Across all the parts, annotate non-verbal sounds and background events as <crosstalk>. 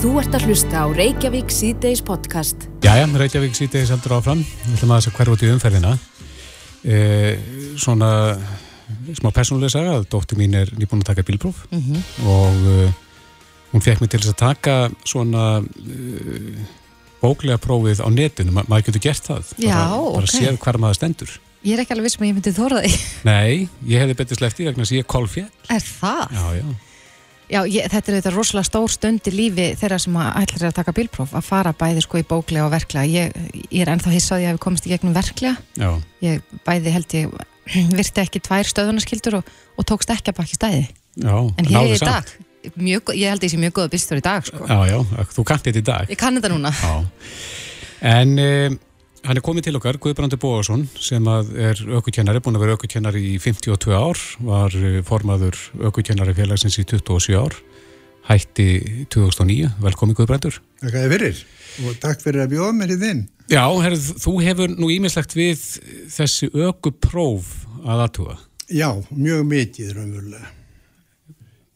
Þú ert að hlusta á Reykjavík C-Days podcast. Jæja, Reykjavík C-Days heldur áfram. Við ætlum að þess að hverja út í umferðina. E, svona smá persónulega saga að dóttir mín er nýbúin að taka bílpróf mm -hmm. og uh, hún fekk mig til þess að taka svona uh, bóklega prófið á netinu. Ma maður getur gert það. Já, bara, bara ok. séð hver maður stendur. Ég er ekki alveg viss með að ég myndi þóra því. Nei, ég hefði betið slefti vegna að ég er kolfjell. Er það? Já, já. Já, ég, þetta er þetta rosalega stór stund í lífi þeirra sem að ætlar að taka bílpróf að fara bæði sko í bóklega og verklega. Ég, ég er ennþá hissaði að við komist í gegnum verklega. Já, Ég bæði held ég <clears throat> virti ekki tvær stöðunarskildur og, og tókst ekki að baki stæði. já. En hér er í dag. Mjög, ég held ég sé mjög góða bílstjóri í dag sko. Já, já, þú kannt þetta í dag. Ég kann þetta núna. Já. En uh, hann er komið til okkar, Guðbrandur Bóðarsson, sem er aukukennari, búin að vera aukukennari í 52 ár, var eh, formaður aukukennari félagsins í 27 ár, hætti 2009. Velkomin Guðbrandur. Takk að þið fyrir og takk fyrir að bjóða mér í þinn. Já, herrð, þú hefur nú ímislegt við þessi aukupróf að aðtúa. Já, mjög mikið raunverulega.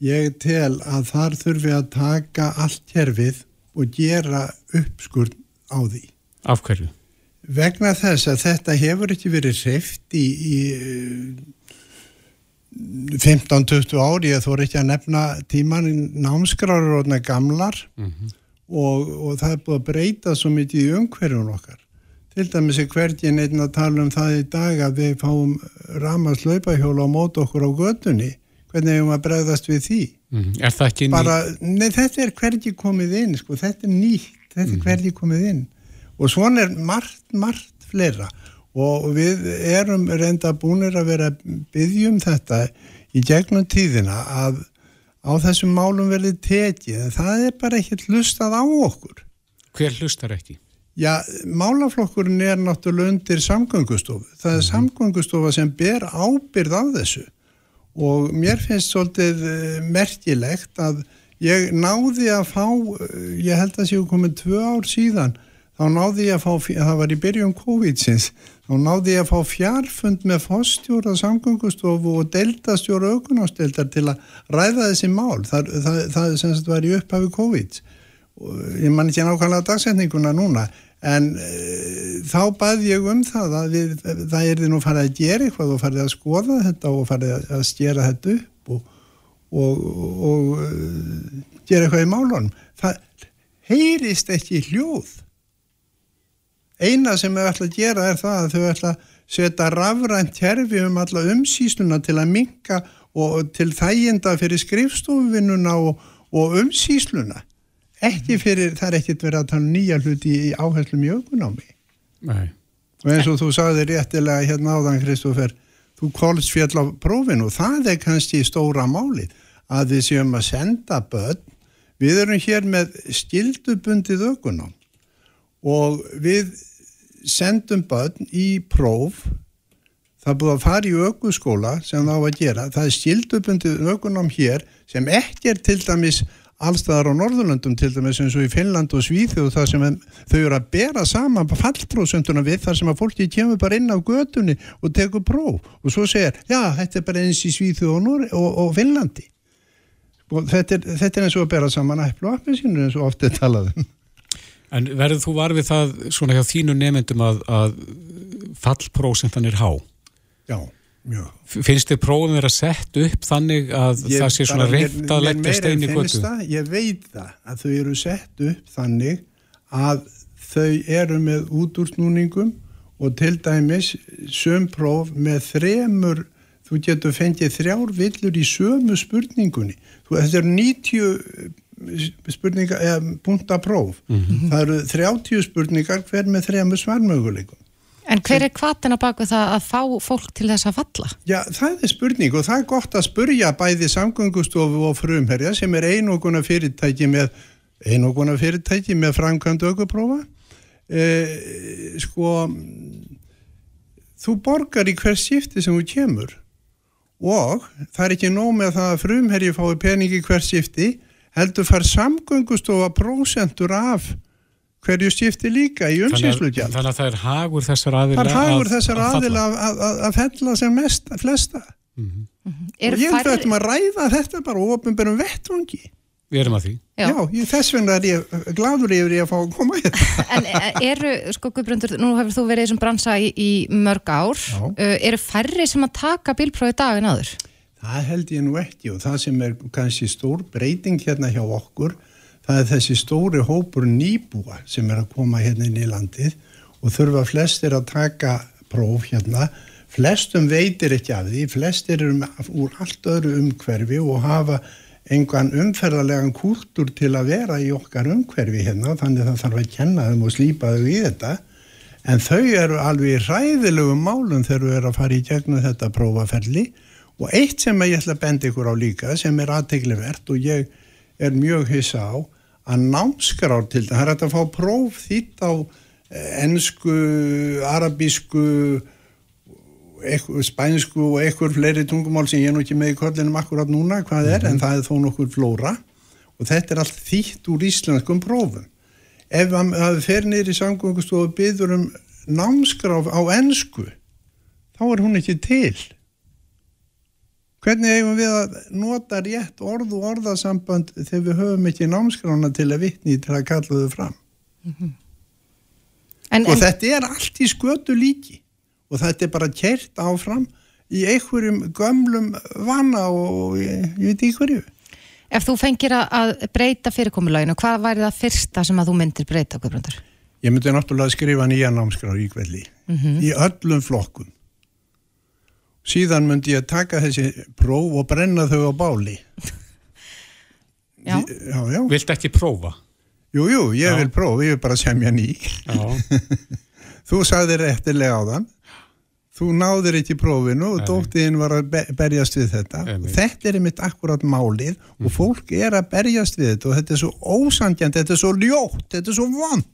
Ég tel að þar þurfi að taka allt kerfið og gera uppskurð á því. Af hverju? Vegna þess að þetta hefur ekki verið hreift í, í eh, 15-20 ári, ég þór ekki að nefna tíman námskráður og gamlar og, og það er búið að breyta svo mikið í umhverjum okkar. Til dæmis er hverjum einn að tala um það í dag að við fáum ramast laupahjóla á mót okkur á götunni. Hvernig hefum að bregðast við því? Mm. Er það ekki ný... bara, nei þetta er hvergi komið inn sko, þetta er nýtt, þetta er hvergi komið inn og svona er margt, margt fleira. Og við erum reynda búinir að vera byggjum þetta í gegnum tíðina að á þessum málum verði tekið. En það er bara ekki hlustað á okkur. Hver hlustar ekki? Já, málaflokkurinn er náttúrulega undir samgöngustofu. Það er samgöngustofa sem ber ábyrð af þessu. Og mér finnst svolítið eh, merkilegt að ég náði að fá, eh, ég held að séu komið tvö ár síðan, þá náði ég að fá, það var í byrjun COVID-sins, þá náði ég að fá fjarfund með fórstjóra samgöngustofu og deltastjóra aukunásteldar til að ræða þessi mál. Það, það, það sem sagt var í upphafi COVID. Og ég man ekki nákvæmlega dagsetninguna núna en e, þá bað ég um það að við, það er því nú farið að gera eitthvað og farið að skoða þetta og farið að- stjera þetta upp og, og, og e, gera eitthvað í málunum. Það heyrist ekki hljóð eina sem við ætla að gera er það að þau ætla að setja rafrænt kerfi um alla umsýsluna til að minka og til þæginda fyrir skrifstofuvinnuna og, og umsýsluna. Ekki fyrir, það er ekkert verið að tala um nýja hluti í áherslum í aukunámi Nei. og eins og þú sagði réttilega hérna áðan Kristoffer þú kólst fjall á prófinu og það er kannski stóra málið að við séum að senda börn. Við erum hér með skildubundið aukunám og við sendum börn í próf. Það búið að fara í aukuskóla sem það á að gera. Það er skildubundið aukunám hér sem ekki er til dæmis allstaðar á Norðurlöndum til dæmis eins og í Finnland og Svíþjóð þar sem þau eru að bera saman fallprósentuna við þar sem að fólki kemur bara inn á götunni og tekur próf. Og svo segir, já, þetta er bara eins í Svíþjóð og, og, og Finnlandi. Og þetta er, þetta er eins og að bera saman æplu og appelsinu eins og oft er talað um En verður þú var við það svona hjá þínu nefndum að, að fallprósentan er há? Já, mjög. Finnst þið prófum vera sett upp þannig að Ég það sé svona reynd að leggja stein í það, Ég veit það að þau eru sett upp þannig að þau eru með útúrsnúningum og til dæmis sömpróf með þremur þú getur fengið þrjár villur í sömu spurningunni. Þú, þetta eru 90 spurninga, eða punta próf. Það eru 30 spurningar hver með þremur svarmöguleikum. En hver er hvatina bak við það að fá fólk til þess að falla? Já, það er spurning og það er gott að spurja bæði samgöngustofu og frumherja sem er einoguna fyrirtæki með einoguna fyrirtæki með framkvæmd aukuprófa e, sko þú borgar í hver skipti sem þú kemur og það er ekki nóg með það að frumherji fái pening í hver skipti heldur far samgöngustofa prósentur af hverju skipti líka í umsýslugjald þannig að það er hagur þessar aðila Það er hagur að- þessar að falla. aðila að, að, að, að fella sem mest, flesta. Er og ég færri- þetta að ræða þetta bara ofinberum vettvangi. við erum að því. Já, Já. ég, þess vegna er ég gladur yfir ég að fá að koma hérna. <laughs> En eh, eru, sko Guðbrandur, nú hefur þú verið í þessum bransa í, í mörg ár, uh, eru færri sem að taka bílprófi dag en áður? Það held ég nú ekki og það sem er kannski stór breyting hérna hjá okkur, það er þessi stóri hópur nýbúa sem er að koma hérna inn í landið og þurfa flestir að taka próf hérna. Flestum veitir ekki af því, flestir eru með- úr allt öðru umhverfi og hafa engan umferðarlegan kúltúr til að vera í okkar umhverfi hérna, þannig það þarf að kenna þeim og slípa þau í þetta. En þau eru alveg í ræðilegum málum þegar þau eru að fara í gegnum þetta prófaferli og eitt sem ég ætla að benda ykkur á líka sem er aðteglivert og ég er mjög hissa á að námskrár til það, það er að fá próf þýtt á eh, ensku, arabísku, spænsku og eitthvað fleiri tungumál sem ég er nú ekki með í kollinum akkurat núna hvað er en það er þó nokkur flóra og þetta er allt þýtt úr íslenskum prófum. Ef það fer í samgöngustofu byður um námskráf á ensku þá er hún ekki til. Hvernig eigum við að nota rétt orð og orðasamband þegar við höfum ekki námskrána til að vitni til að kalla þau fram? En, Og en, þetta er allt í skötu líki og þetta er bara kert áfram í einhverjum gömlum vana og ég, ég veit ekki hverju. ef þú fengir að- breyta fyrirkomulaginu, hvað væri það fyrsta sem að þú myndir breyta, Guðbrandur? Ég myndi náttúrulega skrifa nýja námskrár í kvelli í öllum flokkum. Síðan myndi ég taka þessi próf og brenna þau á báli. <laughs> Já. Já, já. Vilt ekki prófa? Jú, jú, ég Já. vil prófa, ég vil bara semja ný. Já. <laughs> Þú sagðir réttilega á þann. Þú náðir ekki prófinu og dóttiðin var að be- berjast við þetta. Einmitt. Þetta er einmitt akkurat málið og fólk er að berjast við þetta og þetta er svo ósangjant, þetta er svo ljótt, þetta er svo vond.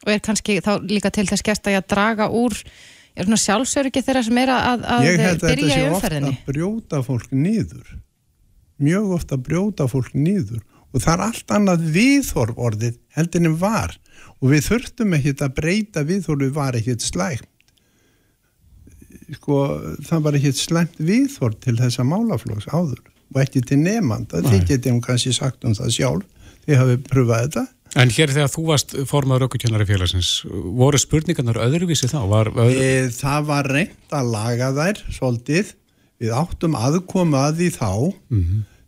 Og er kannski þá líka til þess gert að draga úr er svona sjálfsöryggi þeirra sem er að, að Ég held að þetta byrja í sé ofta umferðinni? að brjóta fólk nýður. Mjög ofta að brjóta fólk nýður og það er allt annað viðhorf orðið heldinni var og við þurftum ekkit að breyta viðhorfið var ekkit slæmt. Sko, það var ekkit slæmt viðhorf til þessa málaflóks áður og ekki til. Þið Nei. getið um kannski sagt um það sjálf. Þið hafið pröfað þetta. En hér þegar þú varst formaður aukukennari félagsins, voru spurningarnar öðruvísi þá? Var, öð... E, það var reynd að laga þær svolítið. Við áttum aðkomu að því þá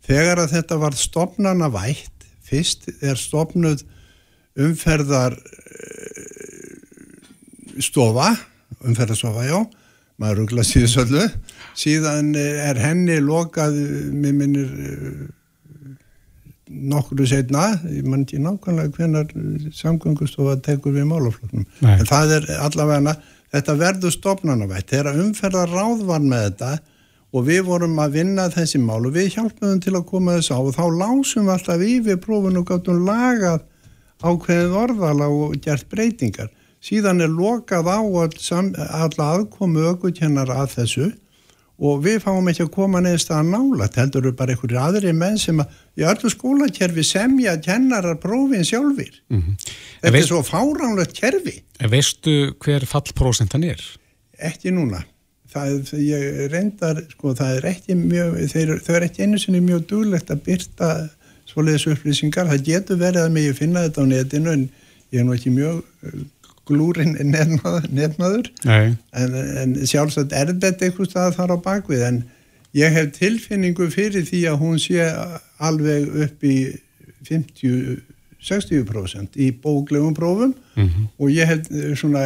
þegar að þetta var stopnana vætt. Fyrst er stopnuð umferðar eh, stofa, umferðarstofa, já, maður ruggla síðu svolgu. Síðan er henni lokað, eh, mér minnir eh, nokkru setna, ég mann ekki nákvæmlega hvenar samgöngustofa tekur við málafloknum. Nei. En það er allavega, þetta verður stopnanavætt. Þegar umferðar ráð var með þetta og við vorum að vinna þessi mál og við hjálpum til að koma þess á og þá lásum við alltaf yfir prófun og gáttum lagað ákveðið orðala og gert breytingar. Síðan er lokað á all alla aðkomu aukvökennara að þessu og við fáum ekki að koma neðist að nála heldur við bara einhverju aðri menn sem að í öllu skólakerfi semja kennarar prófin sjálfir. Þetta En er veist- svo fáránlegt kerfi. En veistu hver fallprósentan er? Ekki núna. Það er, ég reyndar, sko, það er ekki mjög, þeir, þau er ekki einu sinni mjög duglegt að byrta svoleiðis upplýsingar. Það getur verið að mig finna þetta á netinu en ég er nú ekki mjög glúrin Nei. en, en sjálfsagt er þetta eitthvað stað þar á bakvið en ég hef tilfinningu fyrir því að hún sé alveg upp í 50-60% í bóklegum prófum og ég hef eh, svona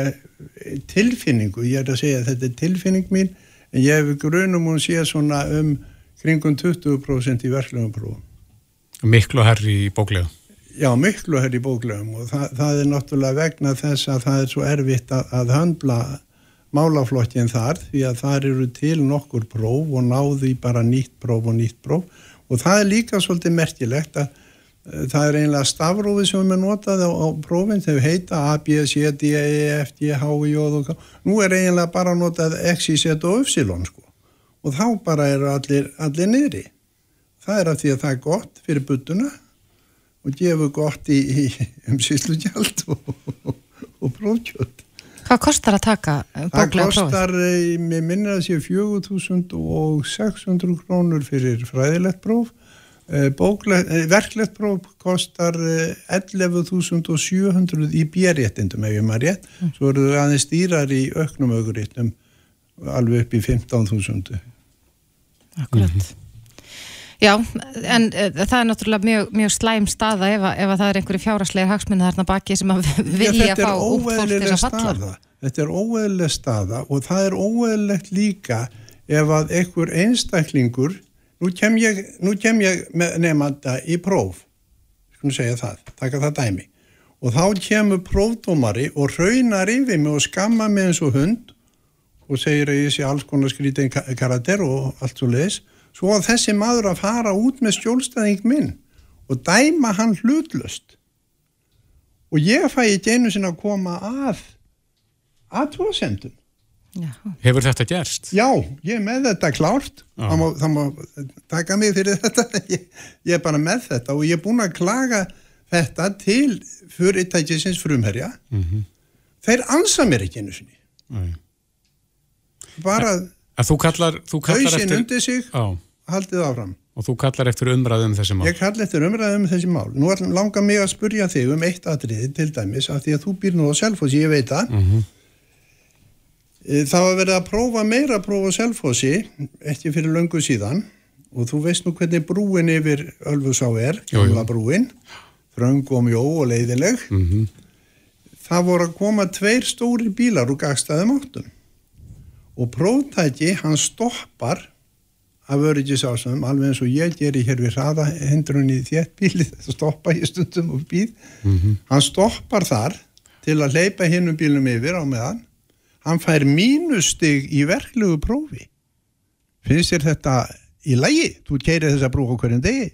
tilfinningu, ég er að segja að þetta er tilfinning mín en ég hef grunum hún sé svona um kringum 20% í verklegum prófum. Miklu herri í bóklega. Já, miklu hér í bóklegum og það, það er náttúrulega vegna þess að það er svo erfitt að, að höndla málaflokkin þar því að þar eru til nokkur próf og náði bara nýtt próf og nýtt próf og það er líka svolítið merkilegt að uh, það er einlega stafrófið sem er notað á, á prófin þau heita A, B, C, D, E, F, G, H, J og K. Nú er eiginlega bara notað X, Y, Z og Y sko og þá bara eru allir, allir niðri. Það er af því að það er gott fyrir buttuna og gefur gott í, í um síslugjald og, og, og prófkjöld. Hvað kostar að taka eh, Það bóklega prófið? kostar, eh, mér minnir að sé 4.600 krónur fyrir fræðilegt próf. Eh, bóklegt, verklegt próf kostar eh, 11.700 í björréttindum ef ég maður rétt, svo eru það aðeins stýrar í auknum augurittum alveg upp í 15.000 Akkurat. Já, en uh, það er náttúrulega mjög, mjög slæm staða ef, að- ef að það er einhverju fjáraslegir hagsmunni þarna baki sem að <laughs> vilja þetta fá út fólk til að falla. staða. Þetta er óeðlileg staða og það er óeðlilegt líka ef að einhver einstaklingur nú kem ég, nú kem ég með nefnda í próf skulum segja það, taka það dæmi. Og þá kemur prófdómari og raunar yfir mig og skamma mig eins og hund og segir að ég sé alls konar skrítið karakter og allt svo leiðis svo að þessi maður að fara út með skjólstæðing minn og dæma hann hlutlust og ég fæ ekki einu sinna að koma að aðtóðsendum Já, Hefur þetta gerst? já, ég er með þetta klárt. Já. það má, það má taka mig fyrir þetta. <laughs> Ég, ég er bara með þetta og ég er búin að klaga þetta til fyrirtækisins frumherja. Mhm. þeir ansa mér ekki einu sinni. Nei. bara En þú kallar, þú kallar eftir... undir sig. Já, haldið áfram og þú kallar eftir umræðum þessi mál. Ég kalli eftir umræðum um þessi mál. Nú langar mig að spurja þig um eitt atriði til dæmis af því að þú býr nú á Selfossi, ég veit það. Mhm. Eh, Það var verið að prófa meira að prófa á Selfossi, ekki fyrir löngu síðan og þú veist nú hvernig brúin yfir Ölfusá er, Jú, jú. gamla brúin, þröng og mjó og leiðileg. Mm Það voru að koma tveir stóri bílar úr gagstaðum áttum og próftæki hann stoppar af öryggisásum alveg eins og ég geri hér við hraða hendrun í þétt bíli þess <laughs> að stoppa í stundum og býð hann stoppar þar til að hleypa hinnum bílum yfir á meðan hann fær mínustig í verklegu prófi finnst þér þetta í lagi? Þú keirir þessa próf á hverjum degi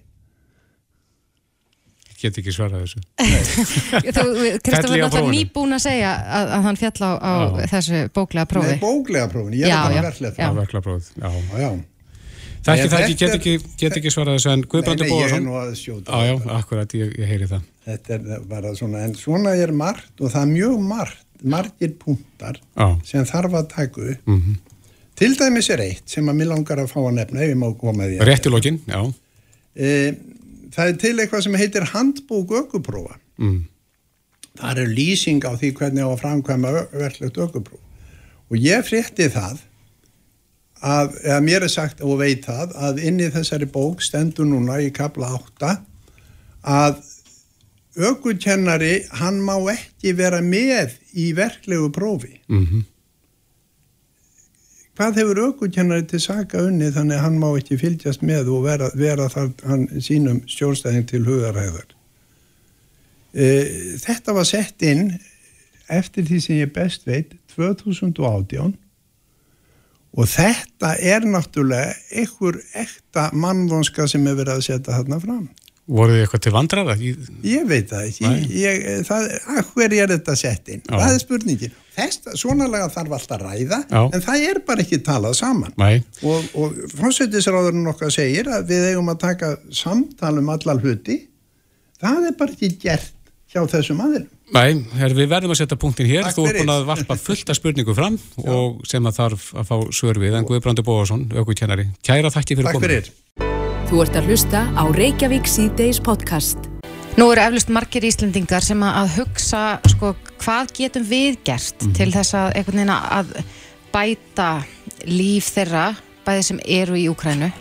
Get ekki svarað þessu. <laughs> Kristofur, náttúrulega prófinu. nýbúin að segja að, að hann fjall á, á þessu bóklega prófi. Nei, bóklega prófin, ég er Já, bara já, verklega já. Já, verkla bróð. Já. Já, það ekki, get ekki, get ekki svarað þessu en Guðbrandur Nei, nei, ég er Bóðarsson. nú að skjóta Já, já, akkurat, ég, ég heyri það. Þetta er bara svona, en svona er margt og það er mjög margt, margir punktar Já. sem þarf að taka upp. Mm Til dæmis er eitt sem að mér langar að fá að nefna ef ég má koma því. Rétt í lokin, já. E, það er til eitthvað sem heitir handbók ökuprófa. Mm. Það er lýsing á því hvernig á að framkvæma verklegt ökupróf. Og ég frétti það að, eða mér er sagt og veit það, að inn í þessari bók stendur núna í kapla 8 að ökukennari, hann má ekki vera með í verklegu prófi. Mm Hvað hefur ökukennari til saka unni þannig að hann má ekki fylgjast með og vera, vera þar hann, sínum stjórnstæðing til hugaræðar? E, þetta var sett inn eftir því sem ég best veit 2018 og þetta er náttúrulega einhver ekta mannvonska sem er verið að setja þarna fram. Voruð þið eitthvað til vandraða? Ég... Ég veit það ekki, hver er þetta sett inn? Já. Það er spurningin. Svona laga þarf alltaf að ræða, Já. en það er bara ekki talað saman. Nei, Og, og fórsættisráðurinn okkar segir að við eigum að taka samtal um allar hluti, það er bara ekki gert hjá þessum aðeins. Nei, her, við verðum að setja punktin hér. Takk Þú fyrir. búin að varpa fullt af spurningu fram og sem að þarf að fá svör við en Guðbrandur Bóðarsson, aukukennari. Kæra þakki fyrir fyrir. Þú ert að hlusta á Reykjavík síðdeis podcast. Nú eru eflust margir Íslendingar sem að, hugsa sko, hvað getum við gert til þess að að bæta líf þeirra bæði sem eru í Úkrænu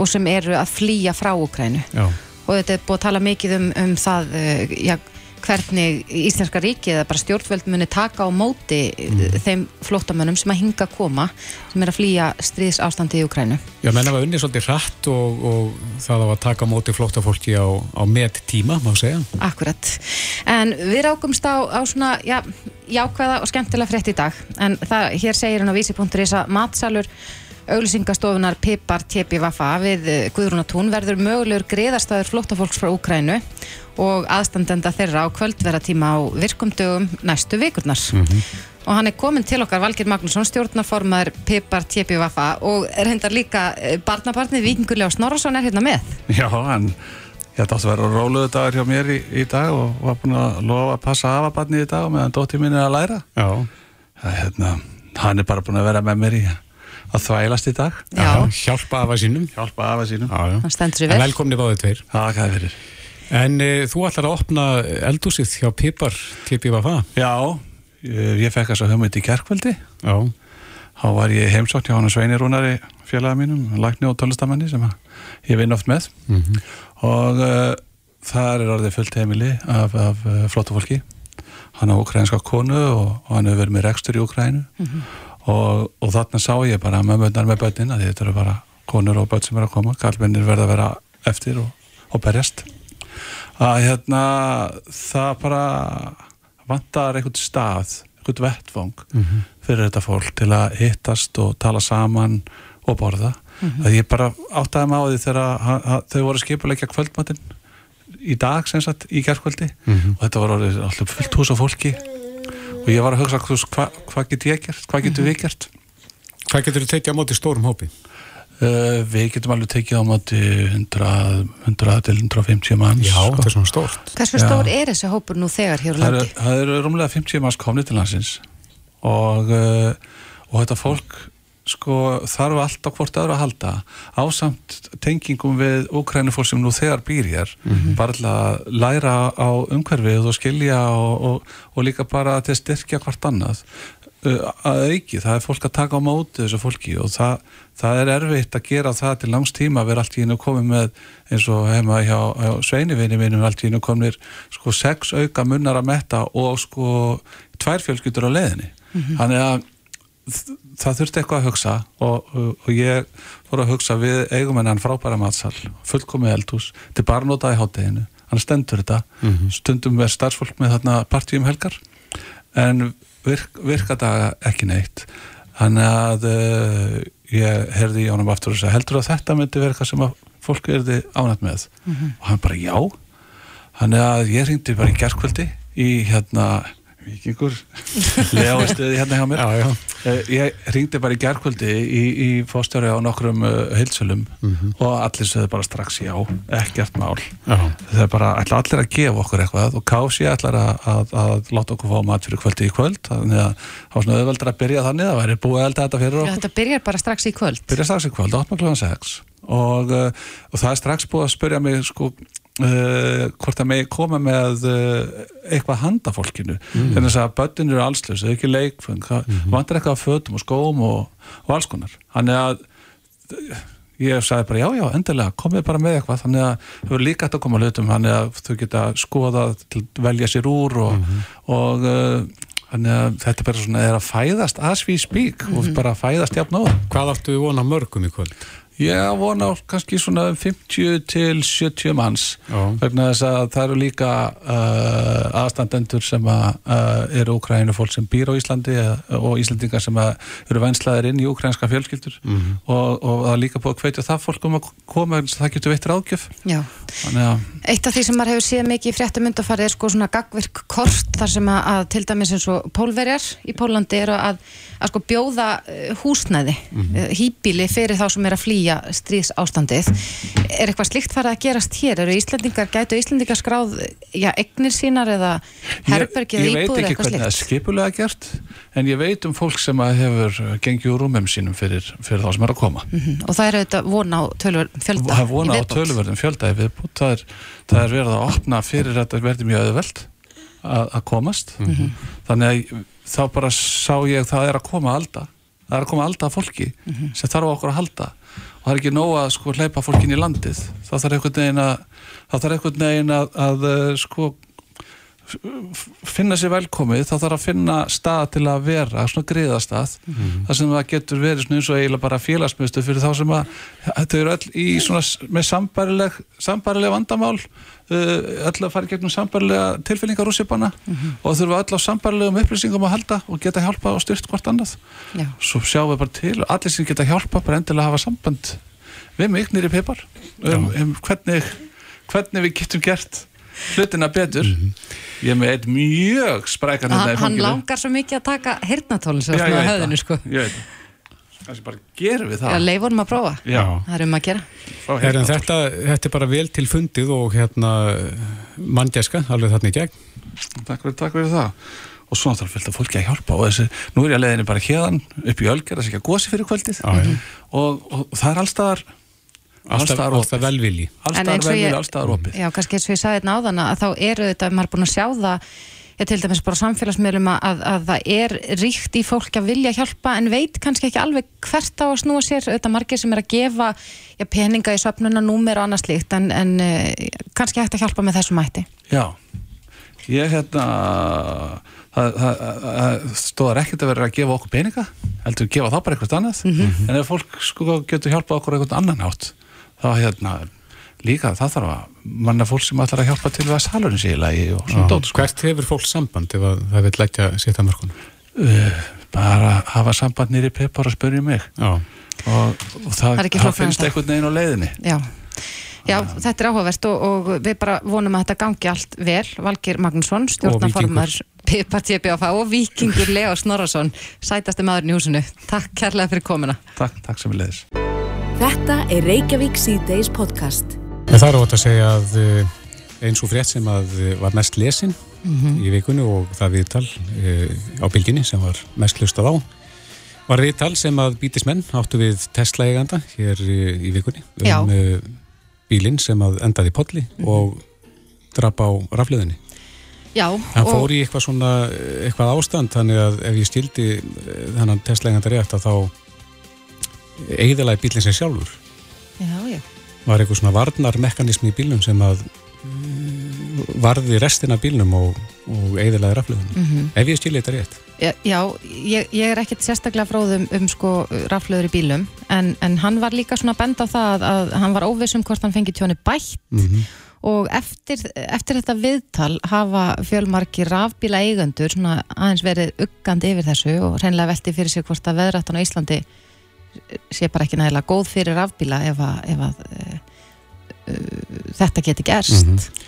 og sem eru að flýja frá Úkrænu Já, og þetta er búið að tala mikið um, um það uh, já, hvernig Íslenska ríkið eða bara stjórnvöld muni taka á móti mm. þeim flóttamönnum sem að hinga koma sem er að flýja stríðs ástandi í Úkrænu Já menn hafa unnið svolítið hratt og, og það á að taka á móti flóttafólki á, á met tíma, má segja. Akkurat. En við rákumst á, á svona, já, jákvæða og skemmtilega frétt í dag. En það, hér segir hann á vísi.is að matsalur auglýsingastofunar Pipar Tjepi Vaffa við eh, Guðrúnatún verður mögulegur greiðarstaður flóttafólks frá Úkrænu og aðstandenda þeirra á kvöldverðatíma á virkumdögum næstu vikurnar. Og hann er komin til okkar, Valgir Magnússon, stjórnarformaður Pipar Tjepi Vaffa og er hendar líka eh, barnabarnið Víkingurlega Snorrason er hérna með. Já, en ég ætti átt að vera róluðu dagur hjá mér í, í dag og var búin að lofa að passa afa barnið í dag og meðan dóttir mín er að læra. Já, Það, hérna, hann er bara búin að vera með mér í að þvælast í dag. Já, Hjálpa afa sínum. Hjálpa afa sínum. Já, já. En vel. Velkomni báðið tveir. Fyrir. En e, þú ætlar að opna eldúsið hjá Pipar. TPVFA já, ég, ég fekk þess að hugmynd í gerkvöldi Já, þá var ég heimsótt hjá hann Sveini Rúnari félaga mínum, lækni og tólestamenni sem ég vinn oft með. Mhm. og uh, þar er orðið fullt heimili af, af uh, flottu fólki. Hann á ukrainska konu og, og hann hefur verið með rekstur í Ukrænu og, og þarna sá ég bara mömmunar með börnin að þetta eru bara konur og börn sem eru að koma. Kallmennir verða að vera eftir og, og berjast. Að hérna það bara vantar einhvern stað einhvern vettvang fyrir þetta fólk til að hittast og tala saman og borða. Að ég bara áttaði mig á því þegar þau voru skipuleikja kvöldmatinn í dag sem sagt í gerðkvöldi og þetta orðið alltaf fullt hús af fólki og ég var að hugsa veist, hva, hvað get ég gert, hvað getum við gert hvað getur þú tekið á móti stórum hópi? uh, við getum alveg tekið á móti 100, 100 til 150 manns Já, sko. þetta er svona stórt Hversu stór er þessi hópur nú þegar hér á það landi? það eru rúmlega 50 manns komni til landsins og, uh, og þetta fólk sko þarf allt á hvort öðru að halda ásamt tengingum við úkrænufólk sem nú þegar býr hér bara til að læra á umhverfið og skilja og, og, og líka bara til að styrkja hvort annað. Að auki, það er fólk að taka á móti þessu fólki og það, það er erfitt að gera það til langs tíma að vera allt í hennu komið með eins og heima hjá, hjá sveinivinni mínum allt í hennu komnir sko sex auka munnar að metta og sko tvær fjölskyldur á leiðinni. Þannig að það þurfti eitthvað að hugsa og, og, og ég voru að hugsa við eigum hennan frábæra matsal fullkomið eldhús, þetta er bara notað í hátteginu hann stendur þetta, stundum er starfsfólk með þarna partíum helgar en virk, virka það ekki neitt. Þannig að uh, ég herði í ánum aftur og sagði heldur að þetta myndi vera eitthvað sem að fólk erði ánætt með? Og hann bara já. Þannig að ég ringdi bara í gerkvöldi í hérna vikingur lega stöði hérna hjá mér. Já, já, Eh, ég ringdi bara í gerkvöldi í, í fóstjóri á nokkrum uh, heilsölum og allir sögðu bara strax já, ekkert mál. Já, það er bara, ætla allir að gefa okkur eitthvað og Kási ætlar að, að, að láta okkur fá mat fyrir kvöldi í kvöld. Þannig að það var svona auðveldur að byrja þannig það væri búið að elda þetta fyrir Já, okkur Þetta byrjar bara strax í kvöld. Byrja strax í kvöld, 8 kl. 6 og, uh, og það er strax búið að spyrja mig sko uh, hvort það megi koma með uh, eitthvað handa fólkinu mm. þess að börnin eru allslaus, það er ekki leikfeng það vantar eitthvað af fötum og skóm og, og alls konar, þannig að ég sagði bara já, já, endilega komið bara með eitthvað, þannig að það verður líka hægt að koma að hlutum, þannig að þau geta að velja sér úr og, og uh, þannig að þetta bara svona er að fæðast as we speak og bara fæðast jafn á Hvað áttu við vona mörgum í kvöld? Ég vona kannski svona 50 til 70 manns Já. vegna þess að það eru líka uh, aðstandendur sem að, uh, eru úkrænu fólk sem býr á Íslandi uh, og Íslandingar sem að eru venslaðir inn í úkrænska fjölskyldur Mhm. og, og það er líka búið að hvetja það fólk um að koma en það getur veitt ráðgjöf Já. þannig Eitt af því sem maður hefur séð mikið í fréttum undarfarið er sko svona gagvirk kort þar sem að, að til dæmis eins og pólverjar í Pólandi eru að, að sko bjóða uh, húsnæði, mm hýbíli fyrir þá sem er að flýja stríðs ástandið. Er eitthvað slíkt farið að gerast hér? Eru Íslandingar, gætu Íslandingar skráð já, egnir sínar eða herbergið ég, ég veit íbúður ekki eitthvað hvernig það er skipulega gert en ég veit um fólk sem að hefur gengið úr rúmum sínum fyrir, fyrir þá sem er að koma. Mhm. Og það er auðvitað von á tölur fjölda það er vona á viðbót. töluverðum fjölda í viðbútt það er, það er verið að opna fyrir þetta verði mjög auðveld að, að komast. Þannig að þá bara sá ég það er að koma alda það er að koma alda af fólki sem þarf okkur að halda það er ekki nóg að sko hleypa fólkin í landið. Þá þarf einhvern veginn að þá þarf einhvern veginn að, að eh, sko finna sér velkomið þá þarf að finna stað til að vera svona griðastað þar sem það getur verið svona eins og eiginlega bara félagsmyndstöð fyrir þá sem að þetta eru öll í svona með sambarileg, sambarileg vandamál uh, öll að fara gegnum sambarilega tilfinningar úr sipana og þurfa öll á sambarilegum upplýsingum að halda og geta hjálpa og styrt hvort annað. Já. svo sjáum við bara til og allir sem geta hjálpa bara endilega hafa samband við mig nýri pipar um, um hvernig, hvernig við getum gert hlutina betur ég er með eitt mjög sprækan hérna Hann, hann langar svo mikið að taka Já, svona veit höfðinu það. sko. ég veit það kannski bara gerum við Já, það leifum að prófa. Já. Það er um að gera. Hérna. þetta, þetta er bara vel til fundið og hérna manngæska, alveg þarna í gegn. takk fyrir, takk fyrir það og svo náttúrulega fylgta fólki að hjálpa og þessi, nú er ég að leiðinni bara hérðan upp í Ölger að segja gósi fyrir kvöldið Já, já. og, og, og það er allstaðar alltaf, alltaf og ég- velvilja, allstaðar opið. Já, kannski eins og ég sagði þetta áðan að þá eru þetta, maður er búin að sjá það ég til dæmis bara samfélagsmiðlum að, að, að það er ríkt í fólk að vilja hjálpa en veit kannski ekki alveg hvert á að snúa sér, þetta margir sem er að gefa já, peninga í söfnuna, númer og annað slíkt en, en uh, kannski hægt að hjálpa með þessum mætti. Já, ég hérna það, það, það stóðar ekkert að vera að gefa okkur peninga heldur gefa þá bara eitthvað annað. Mhm. en ef fólk sko getur hjálpað okkur á eitthvað annan hátt þá hérna líka það þarf að manna fólk sem ætlar að hjálpa til við að salurinn sé í lagi og svona dót sko. Hvert hefur fólk samband ef að það vil leggja sitt að mörkunum? uh, bara hafa samband nýri pepar og spyrja mig Já, og, og það, Það það finnst einhvern veginn á leiðinni Já. Já, þetta er áhugavert og, og við bara vonum að þetta gangi allt vel. Valgir Magnússon, stjórnaformar PPTBF og Víkingur Leo Snorarsson, sætasti maðurinn í húsinu. Takk kærlega fyrir komuna. Takk, takk sem við leiðis Þetta er Reykjavík C-Days podcast. en það er ótt að segja að eh, eins og frétt sem að eh, var mest lesin í vikunni og það viðtal e, á bylginni sem var mest hlustað á var viðtal sem að bítismenn áttu við Tesla eiganda hér í, vikunni Já. um e, bílinn sem að endaði í polli og drap á rafleðinni. Já, Hann fór í eitthvað svona, eitthvað ástand þannig að ef ég stildi þannig Tesla eiganda rétt að þá eigðalagi bílinn sem sjálfur Já, já. var eitthvað svona varnarmekanismi í bílnum sem að uh, varði restina bílnum og, og eigðalagi rafleðinni. Mhm. Ef ég stildi þetta rétt. Já, já ég, ég er ekkert sérstaklega fróðum um sko raflöður í bílum en, en hann var líka svona að benda á það að, að hann var óviss um hvort hann fengi tjóni bætt Mm og eftir, eftir þetta viðtal hafa fjölmarki rafbíla eigendur svona aðeins verið uggandi yfir þessu og reynilega velti fyrir sig hvort að veðrættan á Íslandi sé bara ekki nægilega góð fyrir rafbíla ef að, ef að uh, uh, þetta geti gerst Mhm.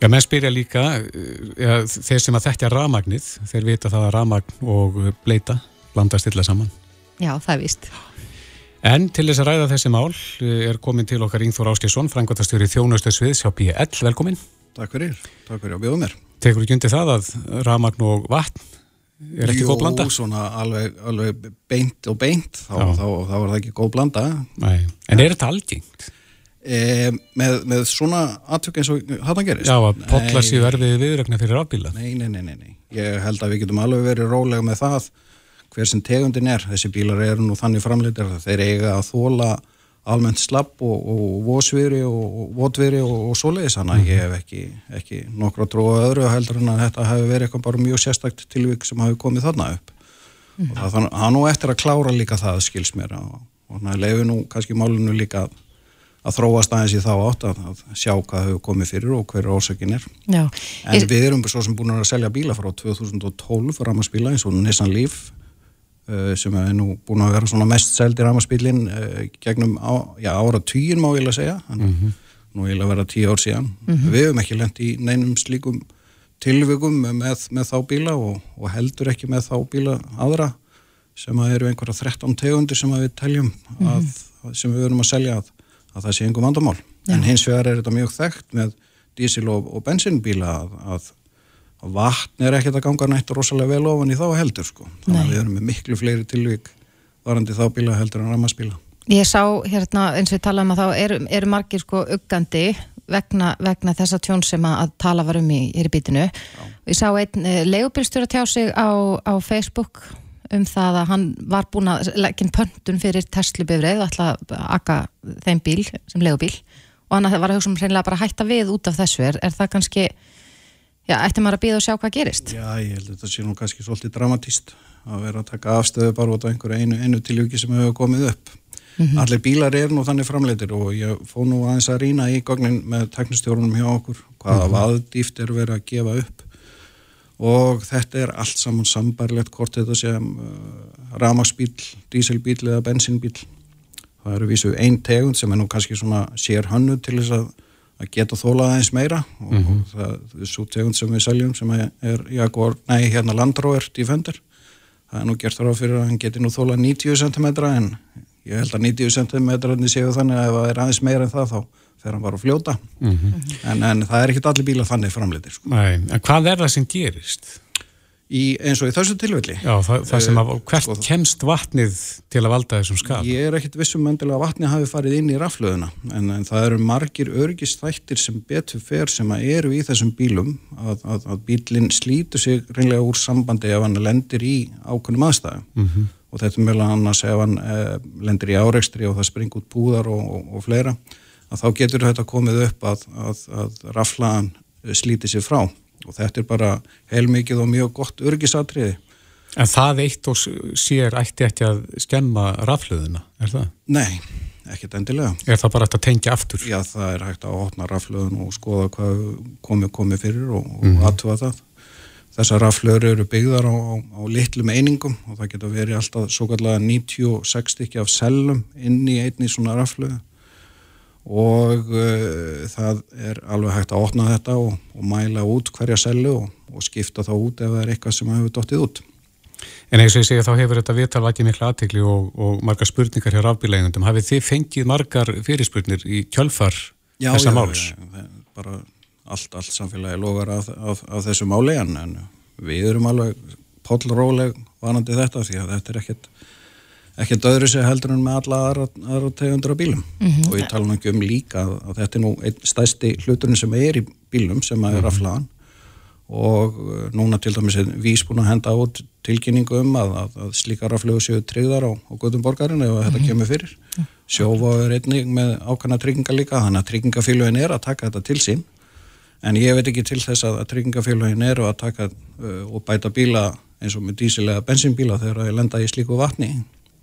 Já, menn spyrja líka, uh, ja, þeir sem að þekkja rafmagnið, þeir vita það að rafmagn og bleita blandast illa saman. Já, það er víst En til þess að ræða þessi mál er komin til okkar Ingþór Áskjesson, frangværtastjóri þjónustu sviðs hjá BL, velkomin. Takk fyrir, takk fyrir að bjóða mér. Tekur ekki undir það að rafmagn og vatn er ekki góð blanda? Jú, svona alveg, alveg beint og beint, þá, þá, þá var það ekki góð blanda. Nei. En er þetta algengt? E, með, með svona aðtök eins og hann gerist? Já, að potla sér verfið viðrögna fyrir rafbíla. Nei, nei, nei, nei, nei. Ég held að við getum alveg verið rólega með það hver sem tegundin er. Þessi bílar eru nú þannig framleitir að þeir eiga að þóla almennt slapp og, og vósviri og, og votviri og, og svoleiðis þannig að ég hef ekki, ekki nokkra tróða öðru heldur en að þetta hefur verið eitthvað bara mjög sérstakt tilvík sem hafi komið þarna upp. Og það þannig að nú eftir að klára líka það skils mér og, og að leifu nú kannski málinu líka að, að þróast aðeins í þá átt að, að sjá hvað hefur komið fyrir og hver ósökin er. Já, En Ég- við erum svo sem búin að selja bíla frá 2012 ramaspíla eins og Nissan Leaf sem er nú búin að vera svona mest seldi ramaspílin uh, gegnum á, já, ára tíin má ég að segja en nú ég að vera tíu ár síðan. Við hefum ekki lent í neinum slíkum tilvikum með, með þá bíla og, og heldur ekki með þá bíla aðra sem að eru einhverja 13 tegundir sem við teljum að, sem við verum að selja að, að það sé einhver vandamál. En hins vegar er þetta mjög þekkt með dísil og, og bensinbíla að vatn er ekkert að ganga nætt rosalega vel ofan í þá heldur sko. þannig að við erum með miklu fleiri tilvík varandi þá bíla heldur en rammaspíla Ég sá hérna eins og við talaðum að þá eru, eru margir sko uggandi vegna, vegna þessa tjón sem að, tala var um í, í bítinu. Ég sá einn uh, leigubilstjóra tjá sig á, á Facebook um það að hann var búin að leggja pöntun fyrir Tesla-bifreið og ætla að akka þeim bíl sem leigubíl og hann var að hugsa um hreinlega bara að hætta við út af þessu. Er, er það kannski, já, ætti maður að býða og sjá hvað gerist? Já, ég held að þetta sé nú kannski svolítið dramatíst að vera að taka afstöðu bara út af einhverju einu, einu tilvíki sem hefur komið upp. Allir bílar eru nú þannig framleitir og ég fó nú aðeins að rýna í gognin með teknistjórunum hjá okkur hvaða vaðdýft er verið að gefa upp. Og þetta er allt saman sambarlegt hvort þetta sem uh, ramagsbíl, dísilbíl eða bensinbíl það eru vísu ein tegund sem er nú kannski svona sér hannu til þess að, að geta þólað aðeins meira og, og það er svo tegund sem við seljum sem er, Jaguar, nei hérna Land Rover Defender það er nú gert ráð fyrir að hann geti nú þólað 90 cm en ég held að 90 cm séu þannig að ef það er aðeins meira en það þá fer hann bara að fljóta en, en það er ekkert allir bílar þannig framleitir sko. Nei, en hvað er það sem gerist? Í, eins og í þessu tilfelli Já, það, það sem að, Eh, hvert sko, kemst vatnið til að valda þessum skap? Ég er ekkit vissum endilega að vatni hafi farið inn í raflöðuna en, en það eru margir örgistættir sem betur fer sem að eru í þessum bílum að, að, að bílinn slítur sig reynlega úr sambandi ef hann lendir í ákveðnum aðstæðum Mhm. og þetta er meðal annars ef hann eh, lendir í árekstri og það springur út búðar og, og, og fleira að þá getur þetta komið upp að, að, að raflaðan slíti sig frá og þetta er bara heilmikið og mjög gott örgisatriði En það eitt og sér ætti ekki að skemma raflöðuna, er það? Nei, ekkit endilega Er það bara hægt að tengja aftur? Já, það er hægt að opna raflöðun og skoða hvað komið komið fyrir og, og Mhm. aðtuga það. Þessar raflöður eru byggðar á, á, á litlum einingum og það getur verið alltaf svo kallega 96 stykki af sellum inn í einni svona raflöðu og uh, það er alveg hægt að opna þetta og, og mæla út hverja sellu og, og skipta þá út ef það er eitthvað sem hefur dottið út. En eins og ég segja þá hefur þetta viðtal vakið mikla aðtegli og, og margar spurningar hjá rafbílægundum. Hafið þið fengið margar fyrirspurnir í kjölfar þessa máls? Já, það er bara allt, allt samfélagi logar af, af, af þessu máli en, við erum alveg pollróleg vanandi þetta því að þetta er ekkert ekkert öðru sér heldur en með alla aðra, aðra tegundur af bílum. Og ég tala nú ekki um líka að, að þetta er nú einn stæsti hluturinn sem er í bílum sem að er raflaðan og uh, núna til dæmis er vís búin að henda út tilkynningu um að, að, að slíka raflegu séu tryggðar á, á gödum borgarinn ef þetta kemur fyrir. Sjófa er einnig með ákvæmna trygginga líka þannig að tryggingafélagin er að taka þetta til sín. En ég veit ekki til þess að, að tryggingafélagin eru að taka uh, og bæta bíla eins og með dísilega bensinbíla þegar það er lenda í slíku vatni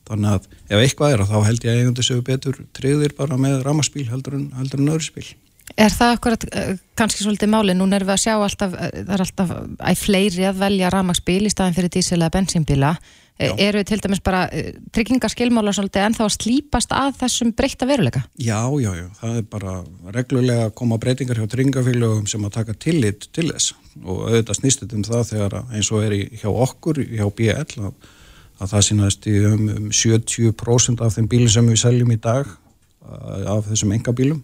þannig að ef eitthvað er þá held ég að eigundu séu betur tryggðir bara með ramaspíl heldur en, en öðru spíl Er það akkurat uh, kannski svolítið máli? Nún erum við að sjá alltaf, uh, það er alltaf æ fleiri að velja rafmagsbíl í staðin fyrir dísil eða bensínbíla. Já. Uh, eru til dæmis bara uh, tryggingaskilmála svolítið ennþá að slípast að þessum breytta veruleika? Já, já, já, það er bara reglulega að koma breytingar hjá tryggingafélagum sem að taka tillit til þess og auðvitað snýst þetta um það þegar að eins og er í, hjá okkur, hjá BL að, að það sínaðist um, um 70% af þeim bílum sem við seljum í dag af þessum engabílum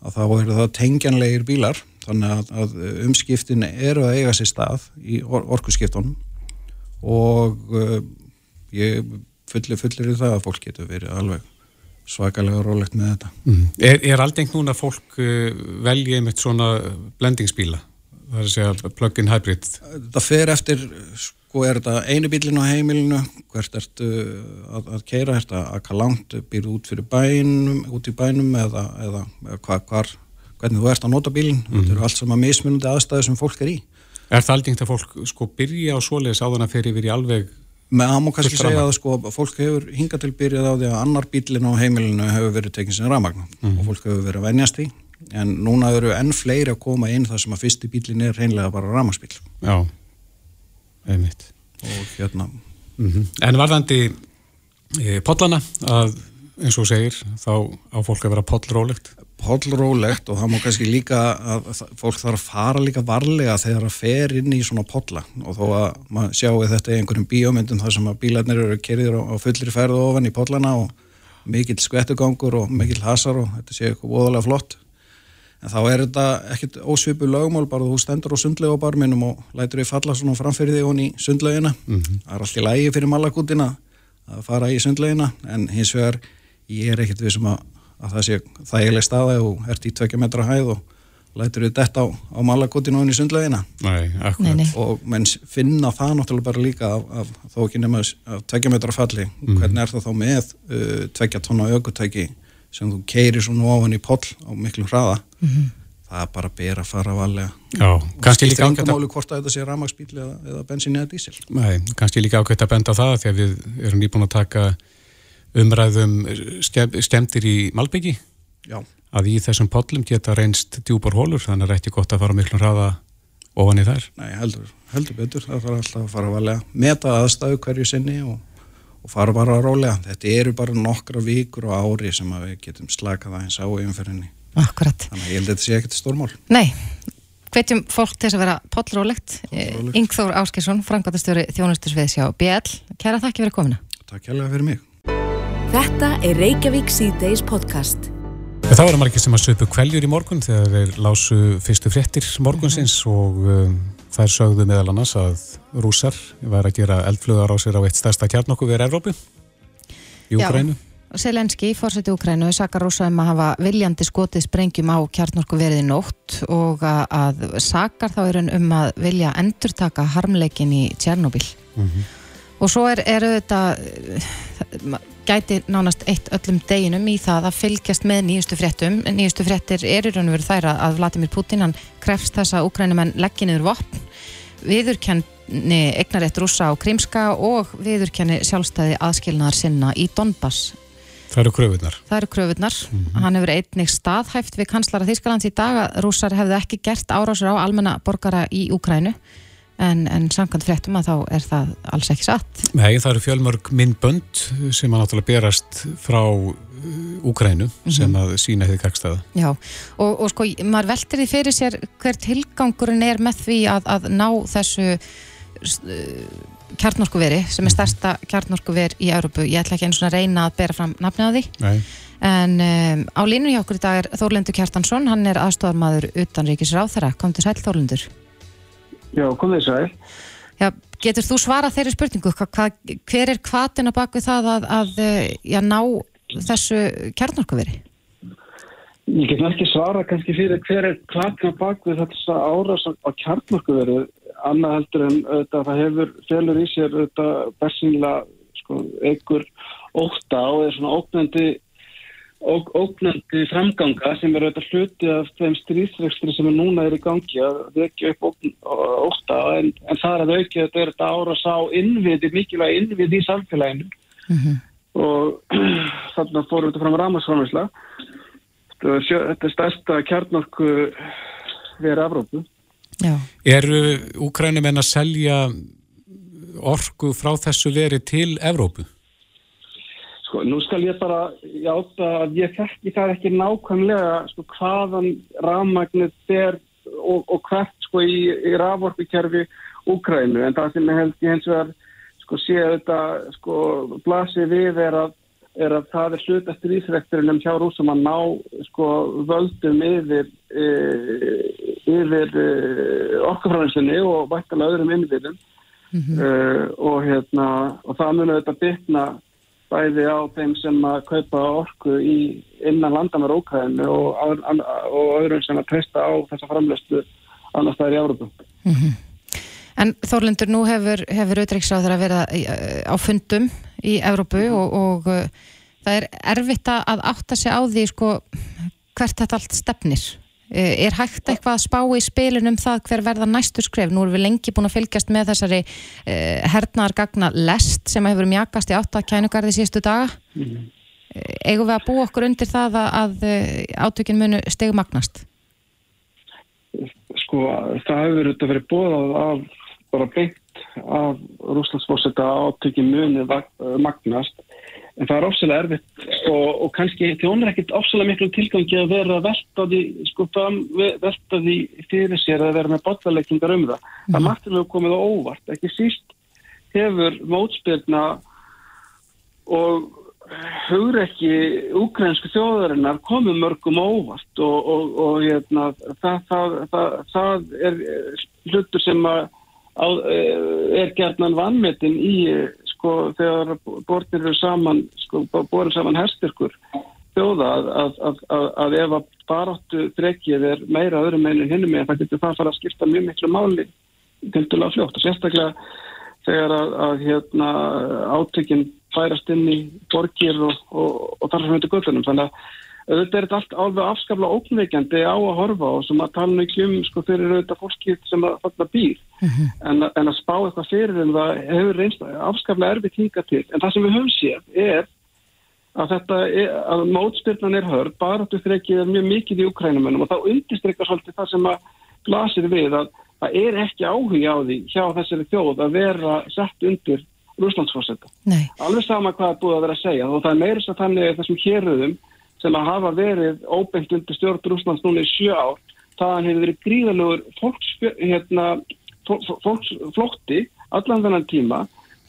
að þá eru það tengjanlegir bílar þannig að, að umskiptin eru að eiga sér stað í or orkuskiptunum og uh, ég fullir fullir í það að fólk getur verið alveg svakalega rólegt með þetta. Mm. Er, er aldengt núna fólk uh, velja einmitt svona blendingsbíla? Það er að segja plug-in hybrid. Það fer eftir, sko, er þetta einu bílinn á heimilinu, hvert ertu að, að keira, er þetta að hvað langt býr út fyrir bænum, út í bænum eða, eða, hva, hvar, hvernig þú ert að nota bílinn, þetta eru allt saman mismunandi aðstæði sem fólk er í. Er það aldengt að fólk sko byrja á svoleiðis áðan að fer yfir í alveg Með að má kannski segja að sko, fólk hefur hingað til byrjað á því að annar bílinn á heimilinu hefur verið tekinn sem rafmagn og fólk hefur verið að venjast því. En núna eru enn fleiri að koma inn þar sem að fyrsti bílinn er reynlega bara rafmagsbíl Já, einmitt. og hérna Mm En varðandi e, pollana, að eins og segir, þá á fólk að vera pollrólegt. pollrólegt og það má kannski líka að fólk þarf að fara líka varlega þegar það fer inn í svona polla og þó að maður sjáu þetta í einhverjum bíómyndum þar sem að bílarnir eru kerðir á, fullri ferðu ofan í pollana og mikill skvettugangur og mikill hasar og þetta sé eitthvað voðalega flott en þá er þetta ekkit ósvipu lögmál bara þú stendur á sundlega á barminum og lætur þið falla svona framfyrir þig hon í sundlegina það er allt í lægi fyrir malakútina að fara í sundlegina en hins vegar ég er ekkit við sem að, að það sé þægileg staða og ert í tvekja metra hæð og lætur þið detta á, á malakútina hon í sundlegina Nei. Nei, nei. og menn finna það náttúrulega bara líka af, af þó ekki nema af tvekja metra falli. Hvernig er það þá með uh, tvekja tonna aukutæki sem þú keirir svona ofan í poll á miklu hraða það er bara að bera að fara valega Já, kannski líka ágætt að, hvort að þetta sé rafmagsbíl eða, eða bensin eða dísil. Nei, kannski líka ágætt að benda á það því að við erum nýbúin að taka umræðum skemm, skemmtir í Malbyggi já, að í þessum pollum geta reynst djúpar hólur þannig að það er ekki gott að fara miklu hraða ofan í þær. nei, heldur, heldur betur. Það þarf alltaf að fara valega meta aðstæðu hverju sinni og, og fara bara rólega þetta eru bara nokkra vikur og ári sem að við getum slakað aðeins á umferðinni Akkurat. þannig að ég held að þetta sé ekkert stórmál Nei, hvetjum fólk til þess að vera pollrólegt. Yngþór Áskesson, frangvæntastjóri þjónustusvið sjá BL. Kæra þakki fyrir komina. Takk hérlega fyrir mig Þetta er Reykjavík C-Days podcast. En þá eru margir sem að söpu kveljur í morgun þegar þeir lásu fyrstu fréttir morgunsins og um, þær sögðu meðal annars að rúsar var að gera eldflugar á sér á eitt stærsta kjarnokku við Evrópu í Ukrænu. Selenski, fórseti Ukrænu, sakar rúsa um að hafa viljandi skotið sprengjum á kjarnorku veriði nótt og að, að sakar þá er um að vilja endurtaka harmleikin í Tjernobyl. Mm -hmm. Og svo er, er þetta, gæti nánast eitt öllum deginum í það að fylgjast með nýjustu fréttum. Nýjustu fréttir er í raun og veru þær að Vladimir Putin, hann krefst þess að Ukrænumenn legginniður vopn, viðurkenni egnarétt rúsa á Krímska og viðurkenni sjálfstæði aðskilnaðar sinna í Donbass. Það eru kröfunar. Það eru kröfunar. Mm -hmm. Hann hefur einnig staðhæft við kanslara Þýskalands í dag að rússar hefðu ekki gert árásur á almenna borgara í Úkrænu en, en samkvæmt fréttum að þá er það alls ekki satt. Nei, það eru fjölmörg myndbönd sem að náttúrulega berast frá Úkrænu uh, mm -hmm. sem að sína hefði kakstaða. Já, og, og sko, maður veltir því fyrir sér hver tilgangurinn er með því að, að ná þessu kjarnorkuveri sem er starsta kjarnorkuver í Európu. Ég ætla ekki eins og reyna að bera fram nafni á því. Nei. En um, á línu hjá okkur í dag er Þórlendur Kjartansson, hann er aðstofarmadur utanríkis ráþara. Kom til sæl Þórlendur. Já, kom til sæl. Já, getur þú svarað þeirri spurningu? Hva, hver er kvatina bak við það að, að já, ná þessu kjarnorkuveri? Ég get ekki svara kannski fyrir hver er kvatina bak við þetta árás á kjarnorkuveri annað heldur en auðvitað, það hefur félur í sér bersinlega sko, einhver óta og er svona ógnandi óg, ógnandi framganga sem er auðvitað hluti af þeim stríðsvextri sem er núna er í gangi að vekja upp óta en, en það er að aukja þetta er þetta ára sá innviði, mikilvæg innviði í samfélaginu mm -hmm. og þannig að fórum þetta fram rámasframhersla þetta er stærsta kjarnorku verið Afrópu Já. Eru Úkrænum en að selja orgu frá þessu veri til Evrópu? Sko, nú skal ég bara játa að ég þekki það ekki nákvæmlega sko, hvaðan rafmagnir ber og, og hvert sko í, í raforkukerfi Úkrænu en það sem ég held ég hens vegar sko sé þetta sko blasi við er að er að það er slutast rísrekturinn hjá rúsum að ná sko, völdum yfir, e, yfir e, okkafræðinsinni og vættalega öðrum innviðum mm -hmm. e, og, hérna, og það munið þetta bytna bæði á þeim sem að kaupa orku í innan landamæra ókæðinu og, og öðrum sem að treysta á þessa framlestu annars það er í Európa. Mm -hmm. En Þorlindur, nú hefur, hefur auðvitað að vera á fundum í Európu og, og uh, það er erfitt að átta sig á því sko, hvert þetta allt stefnir. Uh, er hægt eitthvað að spá í spilin um það hver verða næstur skref? Nú erum við lengi búin að fylgjast með þessari uh, hernaðargagna lest sem hefur mjagast í áttakænugarði síðustu daga. Mm -hmm. Eigum við að bú okkur undir það að, að átökin munu stegumagnast? Sko, það hefur verið bóðað af bara beint af rúslandsfórsetta átöki muni magnast en það er ofsalega erfitt og, og kannski þjónur ekkert ofsalega miklu tilgangi að vera að velta því, sko, velta því fyrir sér að vera með botlaleikingar um það. Mm. Það mættilega komið á óvart, ekki síst hefur mótspilna og hugur ekki úkrænski þjóðarinnar komið mörgum óvart og, og, og hérna, það, það, það, það er hlutur sem að eh, er gerðnan vannmetin í sko þegar borðir eru saman sko borðir saman herstyrkur þjóða að, að, að, að ef að baráttu drekkið er meira öðrum meinin hinnum með það getur það fara að skipta mjög miklu máli til dala fljótt. Og sérstaklega þegar að hérna átökinn færast inn í borgir og, og, og þar sem þetta göttunum þannig að Þetta er allt alveg afskaflega óknveikjandi á að horfa og sem að tala mjög um sko fyrir auðvitað fólkið sem að þarna býr uh mhm. -huh. en, en að spá eitthvað fyrir en það hefur reynst afskaflega erfitt hinga til en það sem við höfum séð er að þetta er, að mótspyrnan er hörð bara þetta þreikið er mjög mikið í Ukrænumennum og þá undistrykkar svolítið það sem að glasir við að það er ekki áhuga á því hjá þessari þjóð að vera sett undir Rúslandsforsetta. Alveg sama hvað það búið að vera að segja og það er meira svo þannig þessum héröðum sem að hafa verið óbeint undir stjórn Rúslands núna í sjö ár, það hefur verið gríðalegur hérna, fólksflótti allan þennan tíma.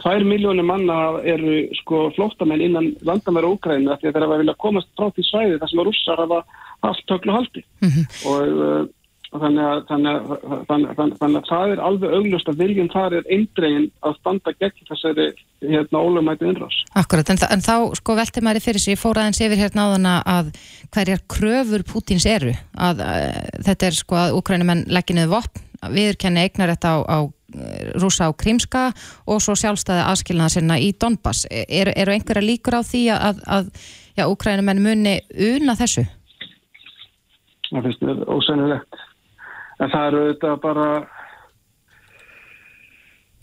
Tvær miljónir manna eru sko flóttamenn innan landamæra Úgræna því að þeir hafa viljað komast frá því svæði þar sem að rússar hafa haft töklu haldi. Mm -hmm. Og uh, þannig að, þannig, að, þannig, þannig, þannig að það er alveg augljóst að viljum þar er eindregin að standa gegn þessari hérna ólumæti innrás. Akkurat, en, en þá sko velti maður fyrir sig, fór aðeins yfir hérna á þann að hverjar kröfur Pútins eru, að, að þetta er sko að Ukrænumenn legginuð vopn, viðurkenni eignar þetta á, á rúsa á Krímska og svo sjálfstæði aðskilnaða sinna í Donbass. Eru er einhverja líkur á því að, að já, Ukrænumenn muni una þessu? Það finnst mér ósænilegt en það eru auðvitað bara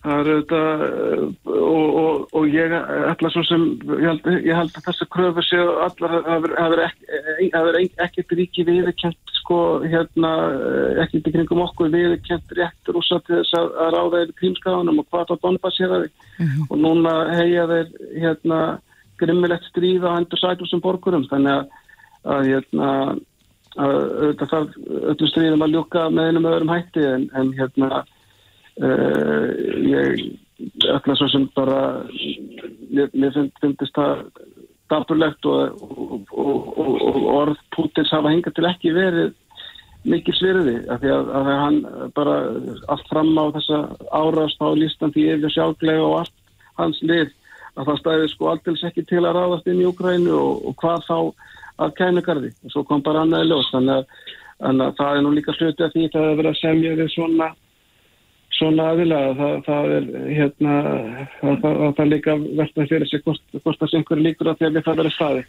það eru auðvitað og, og, og ég ætla svo sem ég held, ég held að þessu kröfu séu allar það er ekkert ríki viðkjent sko hérna ekkert í kringum okkur viðkjent réttur úr til þess að, að ráða yfir krímskaðunum og hvað það Donbass er mm -hmm. og núna heia þeir hérna grimmilegt stríða á endur sætum sem borgurum þannig að, að hérna auðvitað þarf öllum stríðum að ljúka með einum öðrum hætti en, en hérna uh, ég ætla svo sem bara mér, mér finnst það dapurlegt og, og, og, og orð Pútins hafa hingað til ekki verið mikil svirði af því að, að hann bara allt fram á þessa árast á listan því yfir sjálflega og allt hans lið að það stæði sko alltils ekki til að ráðast inn í Ukrænu og hvað þá að kænugarði og svo kom bara annaði ljós. Þannig að, að það er nú líka hluti að því það er verið að semja við svona svona aðilega það, það er hérna það, það, það líka verðan fyrir sig hvort, hvort sem einhverju líkur að að það verið staði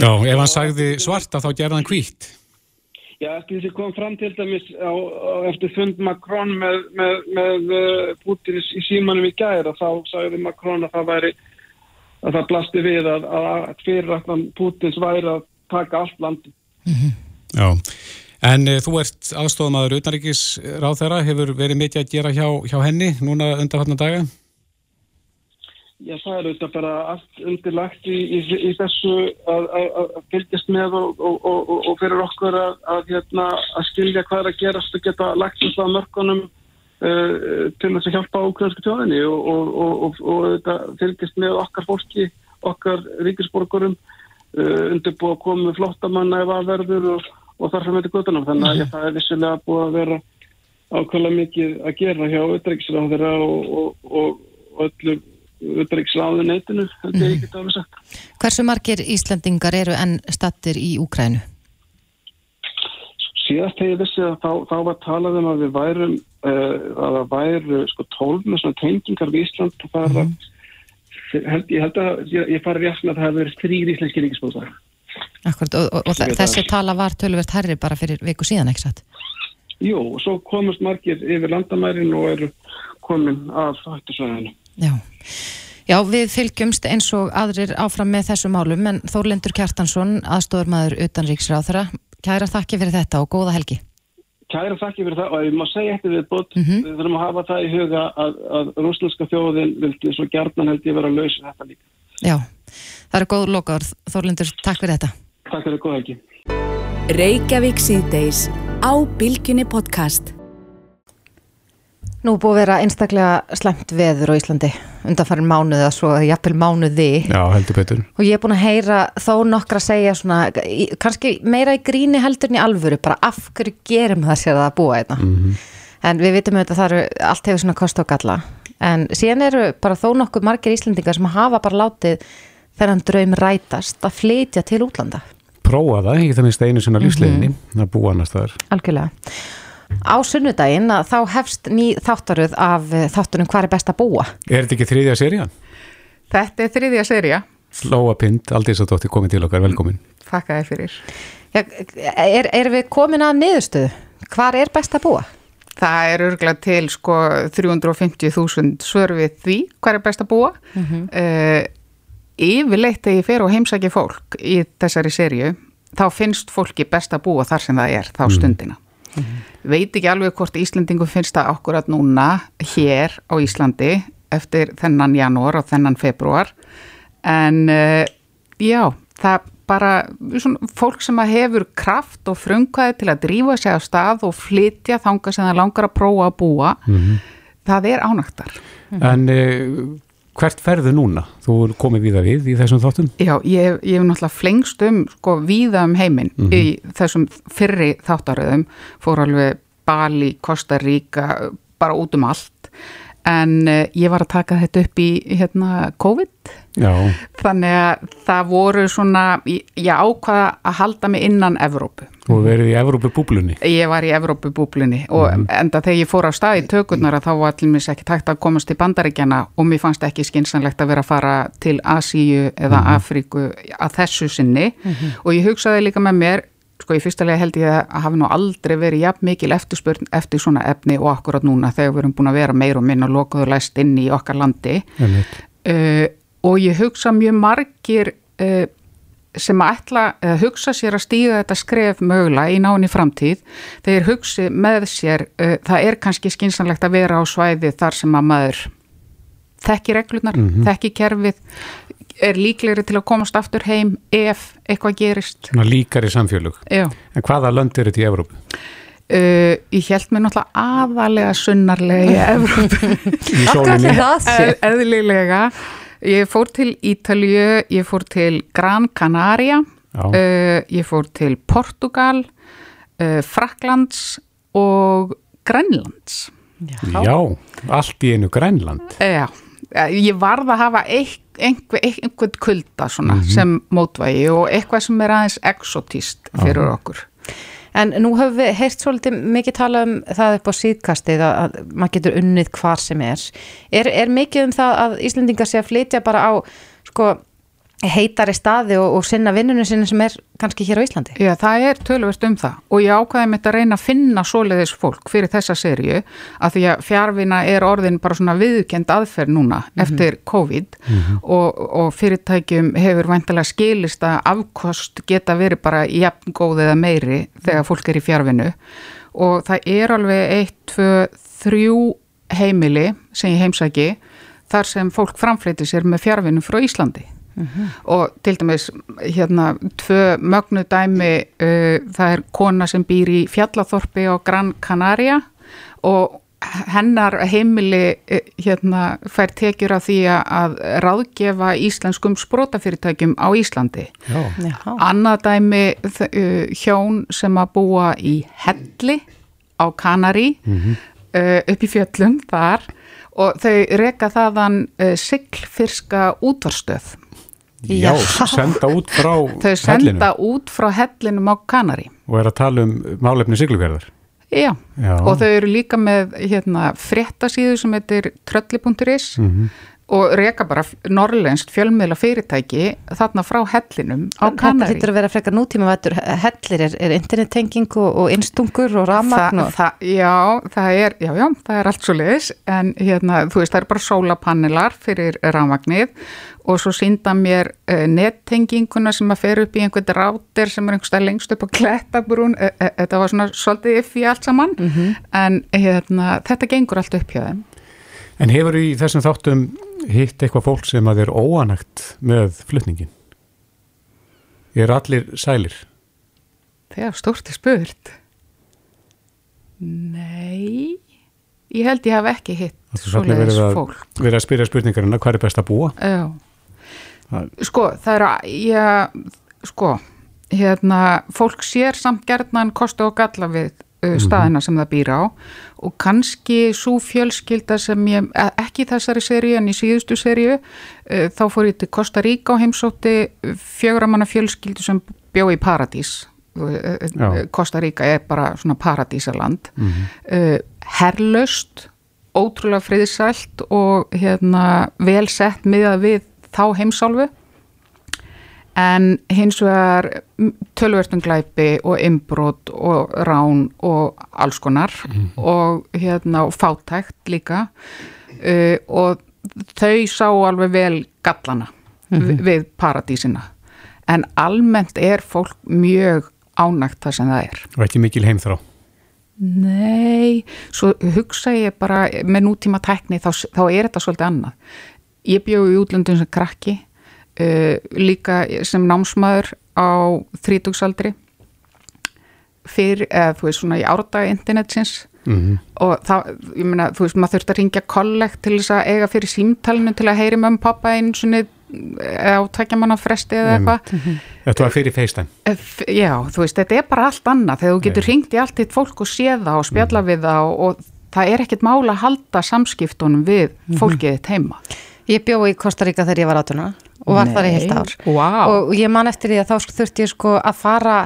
Já, ef hann sagði svarta þá gerði hann hvít Já, eftir því kom fram til dæmis á, á, eftir fund Macron með, með, með uh, Putin í símanum í gæra þá sagði Macron að það væri að það blasti við að, að fyrir að Putins væri að taka allt landi. Mm -hmm. Já, en e, þú ert aðstofamaður utanríkis ráð þeirra, hefur verið mikið að gera hjá, hjá henni núna undan hvarnar daga? Já, það er auðvitað bara allt undirlagt í, í, í þessu að, að, að fylgjast með og, og, og, og fyrir okkur að, hérna, að skilja hvað er að gerast og geta lagt um það mörgunum uh, til þess að hjálpa ákveðarsku tjóðinni og auðvitað fylgjast með okkar fólki, okkar ríkisborgurum Uh, undirbúið að koma flottamanna ef aðverður og, og þar sem þetta guttunum þannig að mm. það er vissilega búið að vera ákvæmlega mikið að gera hjá auðvitaðriksráðira og, og, og öllu auðvitaðriksráðu neytinu alveg sagt Hversu margir Íslandingar eru enn stattir í Úkrænu? Síðast ég vissi að þá, þá var talað um að við værum uh, að það væru sko tólf með svona tengingar við Ísland að mm held, ég held að ég, fari rétt með að það hefur verið þrýr íslenski ríkisbóðar. Akkurat, og, og, og þessi tala var tölvert herri bara fyrir viku síðan, ekki satt? Jú, og svo komast margir yfir landamærin og eru komin af hættisvæðinu. Já. Já, við fylgjumst eins og aðrir áfram með þessu málum, en Þórlendur Kjartansson, aðstofurmaður utanríksráð þeirra, kæra þakki fyrir þetta og góða helgi. Kæra þakki fyrir það og ég má segja eftir við bótt, mm -hmm. við þurfum að hafa það í huga að, að rúslandska þjóðin vildi svo gerðan held ég vera að lausa þetta líka. Já, það er góð lokaður. Þorlindur, takk fyrir þetta. Takk fyrir, góð ekki. Nú búið að vera einstaklega slemt veður á Íslandi undanfærin mánuði að svo jafnvel mánuði Já, heldur betur og ég er búin að heyra þó nokkra að segja svona, kannski meira í gríni heldur en í alvöru, bara af hverju gerum það sér að búa einna hérna? mm -hmm. en við vitum auðvitað að það eru, allt hefur svona kost og galla, en síðan eru bara þó nokkuð margir Íslandingar sem hafa bara látið þennan draum rætast að flytja til útlanda Prófa það, ekki það minnst einu svona lífsleginni mm -hmm. að búa annars þar Algjörlega Á sunnudaginn þá hefst ný þáttaröð af eh, þáttunum hvað er best að búa. Er þetta ekki þriðja seria? Þetta er þriðja seria. Slóa Pind, aldrei svo dótti komið til okkar, velkomin. Takk að þið fyrir. Ja, er, er við komin að niðurstöðu? Hvað er best að búa? Það er örglað til sko 350.000 svörfið því hvað er best að búa. Mm -hmm. uh, yfirleitt að ég fer og heimsækja fólk í þessari serju, þá finnst fólki best að búa þar sem það er, þá mhm. stundina. Mm -hmm veit ekki alveg hvort Íslandingum finnst það akkurat núna hér á Íslandi eftir þennan janúar og þennan februar en uh, já, það bara svona, fólk sem hefur kraft og frumkvæði til að drífa sig á stað og flytja þanga sem það langar að prófa að búa mm -hmm. það er ánægtar En uh, hvert ferðu núna? Þú komið viða við í þessum þáttum? Já, ég, ég hef náttúrulega flengst um sko viða um heiminn mm -hmm. í þessum fyrri þáttaröðum fór alveg Bali, Costa Rica bara út um allt en uh, ég var að taka þetta upp í hérna COVID. Já, þannig að það voru svona ég ákvaða að halda mig innan Evrópu. Og verið í Evrópu búblunni. ég var í Evrópubúblunni og enda þegar ég fór á stað í tökurnar þá var allir mér ekki tækt að komast til bandaríkjana og mér fannst ekki skynsanlegt að vera að fara til Asíu eða Afríku að þessu sinni. Og ég hugsaði líka með mér sko í fyrsta lega held ég að hafi nú aldrei verið jafn mikil eftirspurn eftir svona efni og akkurat núna þegar við erum búin að vera meir og minna lokuður læst inn í okkar landi. Uh, og ég hugsa mjög margir uh, sem að ætla að hugsa sér að stíga þetta skref mögulega í náni framtíð þeir hugsi með sér uh, það er kannski skynsanlegt að vera á svæði þar sem að maður þekki reglunar, þekki kerfið er líklegri til að komast aftur heim ef eitthvað gerist Svona líkari samfélög. Já. En hvaða lönd eru þetta í Evrópu? Uh, ég held mér náttúrulega aðalega sunnarlega í Evrópu <laughs> Í sólinni? Eð- eðlilega ég fór til Ítalju ég fór til Gran Canaria Já. uh, ég fór til Portugal uh, Fraklands og Grænlands Já, allt í einu Grænland. já, ég varð að hafa einhver, einhvern kulda svona, sem mótvægi og eitthvað sem er aðeins exotist fyrir okkur En nú höfum við heyrt svolítið mikið tala um það upp á síðkastið að, að maður getur unnið hvar sem er. er. Er mikið um það að Íslendingar sé að flytja bara á sko, heitari staði og, og sinna vinnunum sinna sem er kannski hér á Íslandi? Já, það er tölvert um það. Og ég ákvaði mitt að reyna að finna svoleiðis fólk fyrir þessa serju að því að fjárvina er orðin bara svona viðkend aðferð núna eftir COVID og, og fyrirtækjum hefur væntalega skilist að afkost geta verið bara jafn góð eða meiri þegar fólk er í fjárvinu og það er alveg eitt, tvö, þrjú heimili sem ég heimsæki þar sem fólk framfleytir sér með fjárvinu frá Íslandi og til dæmis hérna tvö mögnu dæmi uh, það er kona sem býr í fjallaþorpi á Gran Canaria og hennar heimili uh, hérna fær tekjur af því að ráðgefa íslenskum sprótafyrirtækjum á Íslandi. Já. Annað dæmi uh, hjón sem að búa í Helli á Kanari uh, upp í fjöllum þar og þau reka þaðan uh, siglfyrska útvarstöð Já, senda út frá <laughs> þau senda út frá hellinum á Kanari og er að tala um málefni sigluverðar. Já. Já. og þau eru líka með hérna, fréttasíðu sem heitir trölli.is og reka bara norrlenskt fjölmiðla fyrirtæki þarna frá hellinum á Þetta Kanari hittur að vera frekar nútíma vættur hellir er, er internettenging og, og innstungur og rafmagn Þa, og... það, já, það er, já, já, það er allt svo leiðis en hérna, þú veist, það er bara sólapanelar fyrir rafmagnið og svo sínda mér uh, nettenginguna sem að fer upp í einhvern rátir sem er einhverstað lengst upp á klettabrún. Uh, uh, þetta var svona svolítið í allt saman en hérna, þetta gengur allt upp hjá þeim. En hefur í þessum þáttum hitt eitthvað fólk sem að er óanægt með flutningin? Er allir sælir? stórt er spurt Nei ég held ég hef ekki hitt Það svoleiðis að, fólk verið að spyrja spurningarinn hvað er best að búa? Já. Það- Sko, það er að, já, sko, hérna, fólk sér samt gerðnan kostu og galla við staðina sem það býr á og kannski svo fjölskylda sem ég, eh, ekki þessari seríu en í síðustu seríu, uh, þá fór ég til Costa Rica og heimsótti fjögramanna fjölskyldu sem bjó í Paradís. Uh, Já. Costa Rica er bara svona paradísaland. Uh, herlaust, ótrúlega friðsælt og hérna vel sett miðað við þá heimsálfu en hins vegar tölvertum glæpi og inbrot og rán og alls konar og hérna og fátækt líka. Uh, og þau sá alveg vel gallana við, við paradísina. En almennt er fólk mjög ánægt það sem það er. Og ekki mikil heimþrá? Nei, svo hugsa ég bara með nútíma tækni þá, þá er þetta svolítið annað. Ég bjóði í útlöndum sem krakki, uh, líka sem námsmaður á þrítugsaldri. Fyrir, eða þú veist svona í árdaga internetsins. Mm og það, ég meina, þú veist, maður þurft að ringja kollekt til þess að eiga fyrir símtalinu til að heyri mömmu pappa einu sinni á tvekja manna fresti eða eitthvað. Þetta var fyrir FaceTime. F- Já, þú veist, þetta er bara allt annað. Þegar þú getur ringt í allt þitt fólk og séð það og spjalla við það og, og það er ekkert mála að halda samskiptunum við fólkið þitt heima. Ég bjó í Kostaríka þegar ég var átuna og var þar í heilt ár. Vá. og ég man eftir því að þá þurfti ég sko að fara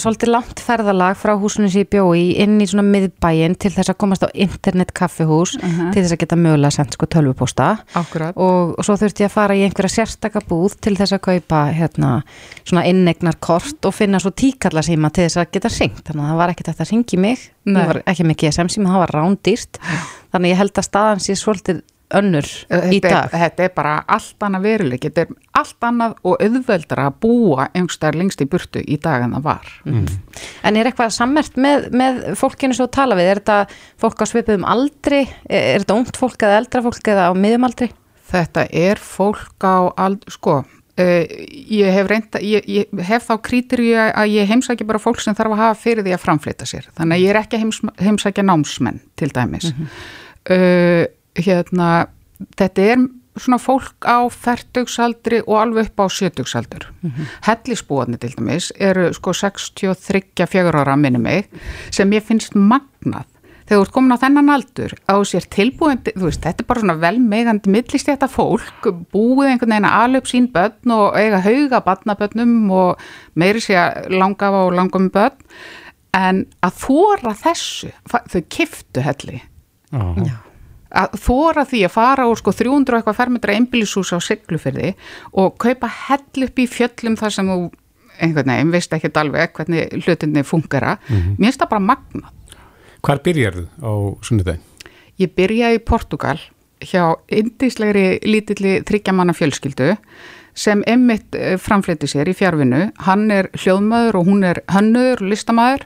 svolítið langt ferðalag frá húsinu sem ég bjó í inn í svona miðbæin til þess að komast á internet kaffihús til þess að geta mögulega sendt sko tölvupósta. Akkurat. og, og svo þurfti ég að fara í einhverja sérstaka búð til þess að kaupa hérna svona innegnar kort og finna svo tíkalla síma til þess að geta ringt þannig að það var ekkert hægt að ringi mig. Nei. ég var ekki með GSM síma, það var rándýrt. Þannig ég held að staðan sé svolítið önnur í dag er, þetta er bara allt annað veruleik, þetta er allt annað og auðveldra að búa einhverstaðar lengst í burtu í dag en það var. En er eitthvað sammert með, með fólkinu svo að tala við? Er þetta fólk á svipuðum aldri? Er, er þetta ungt fólk eða eldra fólk eða á miðjum aldri? Þetta er fólk á ald, sko, uh, ég hef reynda, ég, ég hef þá krítirju að ég heimsækja bara fólk sem þarf að hafa fyrir því að framflita sér. Þannig að ég er ekki að heims, heimsækja námsmenn til dæmis. uh, hérna, þetta er svona fólk á færtugsaldri og alveg upp á sjötugsaldur. Mm Hellisbúarnir til dæmis eru sko 63 fjögur ára minni mig sem ég finnst magnað. Þegar þú ert komin á þennan aldur á sér tilbúin, þú veist, þetta er bara svona velmegandi millist þetta fólk, búið einhvern veginn að ala upp sín börn og eiga hauga barnabörnum og meiri sé að langafa og langum börn. En að þóra þessu þau kiftu helli. Já. Að þóra því að fara úr sko 300 og eitthvað fermetra einbýlishús á Siglufyrði og kaupa hell upp í fjöllum þar sem þú einhvern veginn veist ekki alveg hvernig hlutinni fungera, mér finnst það bara magna Hvar byrjarðu á sunnudaginn? Ég byrjaði í Portugal hjá indíslegri lítilli þryggjamanna fjölskyldu sem emmitt framfleti sér í fjárvinu. Hann er hljóðmaður og hún er hönnur, listamaður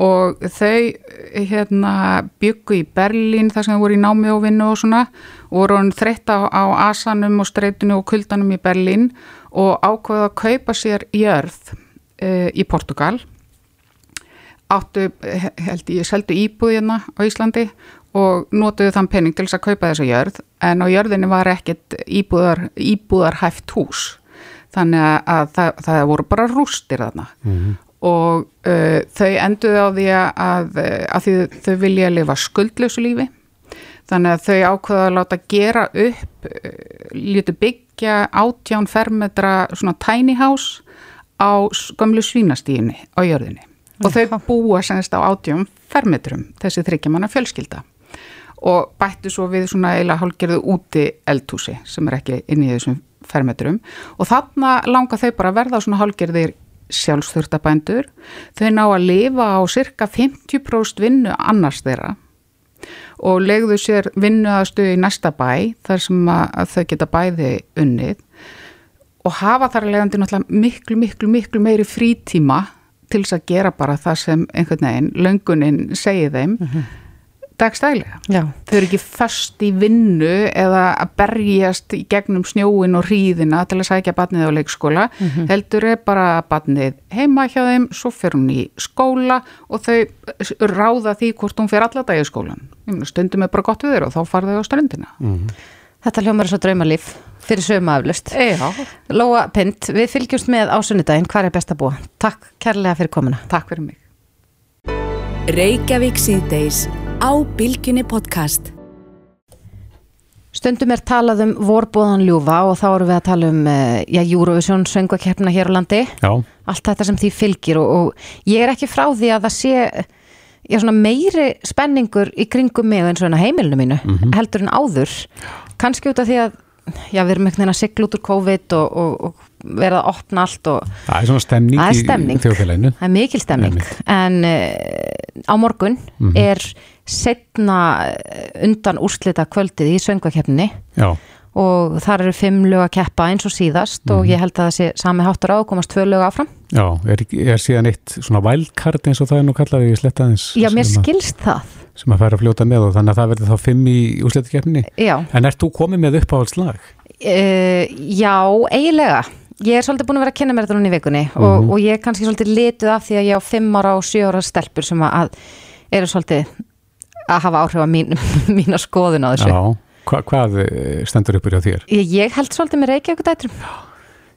og þau eh, hérna, byggu í Berlín þar sem þau voru í námi og vinnu og svona voru hann þreytt á, á asanum og streitinu og kuldanum í Berlín og ákveða að kaupa sér jörð uh, í Portugal áttu, held ég, seldu íbúð hérna á Íslandi og notuðu þann penning til þess að kaupa þessa jörð en á jörðinni var ekkit íbúðar, íbúðarhæft hús. Þannig að, að það, það voru bara rústir þarna og uh, þau enduðu á því að, að, að því þau vilja lifa skuldlausu lífi. Þannig að þau ákveða að láta gera upp uh, lítu byggja átján fermetra svona tiny house á gömlu svínastíðinni á jörðinni. Og þau búa semst á átján fermetrum þessi þryggjamanna fjölskylda. Og bættu svo við svona eila hálgerðu úti eldhúsi sem er ekki inn í þessum fermetrum. Og þarna langa þau bara að verða svona hálgerðir sjálfsþurftabændur. Þau ná að lifa á cirka 50% vinnu annars þeirra og legðu sér vinnu að stuði í næsta bæ þar sem að, þau geta bæði unnið og hafa þar að leiðandi náttúrulega miklu, miklu, miklu meiri frítíma til þess að gera bara það sem einhvern veginn löngunin segir þeim dagstælega. Já. Þau eru ekki föst í vinnu eða að berjast í gegnum snjóin og hríðina til að sækja barnið á leikskóla. Heldur er bara barnið heima hjá þeim, svo fer hún í skóla og þau ráða því hvort hún fer alla dag í skólan. Stundum er bara gott við þeir og þá farðu þau á ströndina. Þetta hljómar er svo draumalíf fyrir sömu aflust. Já, Lóa Pind, við fylgjumst með á sunnudaginn. Hvað er best að búa? Takk kærlega fyrir komuna. takk fyrir mig. Á Bilginni podcast. Stundum er talað um vorbóðan ljúfa og þá erum við að tala um eh, já, Eurovision söngakeppna hér á landi. Já, allt þetta sem því fylgir og, og ég er ekki frá því að það sé já, svona meiri spenningur í kringum mig eins og heimilinu mínu heldur en áður kannski út af því að já, við erum einhvern veginn að sigla út úr COVID og, og, og vera að opna allt og það er svona stemning, Það er stemning. í þjóðfélaginu. það er mikil stemning Einmitt. en uh, á morgun er setna undan úrslita kvöldið í söngvakeppninni. Já, og þar eru fimm lög að keppa eins og síðast og ég held að það sé sami háttur á að komast tvö lög áfram. Já, er, er síðan eitt svona wildcard eins og það er nú kallað í slettaðins Já, mér skilst það. sem að færa að fljóta með og þannig að það verður þá fimm í úsletikefninni. Já, En ert þú komið með uppáhaldslag? Uh, já, eiginlega. Ég er svolítið búin að vera að kynna mér þetta núna í vikunni og, og ég er kannski svolítið lituð af því að ég á fimm ára og sjö ára stelpur sem að eru svolítið að hafa áhrif á mín, <laughs> mína skoðun á þessu. Já, Hva, hvað eh, stendur uppur hjá þér? Ég, ég held svolítið með Reykjavík dætrum.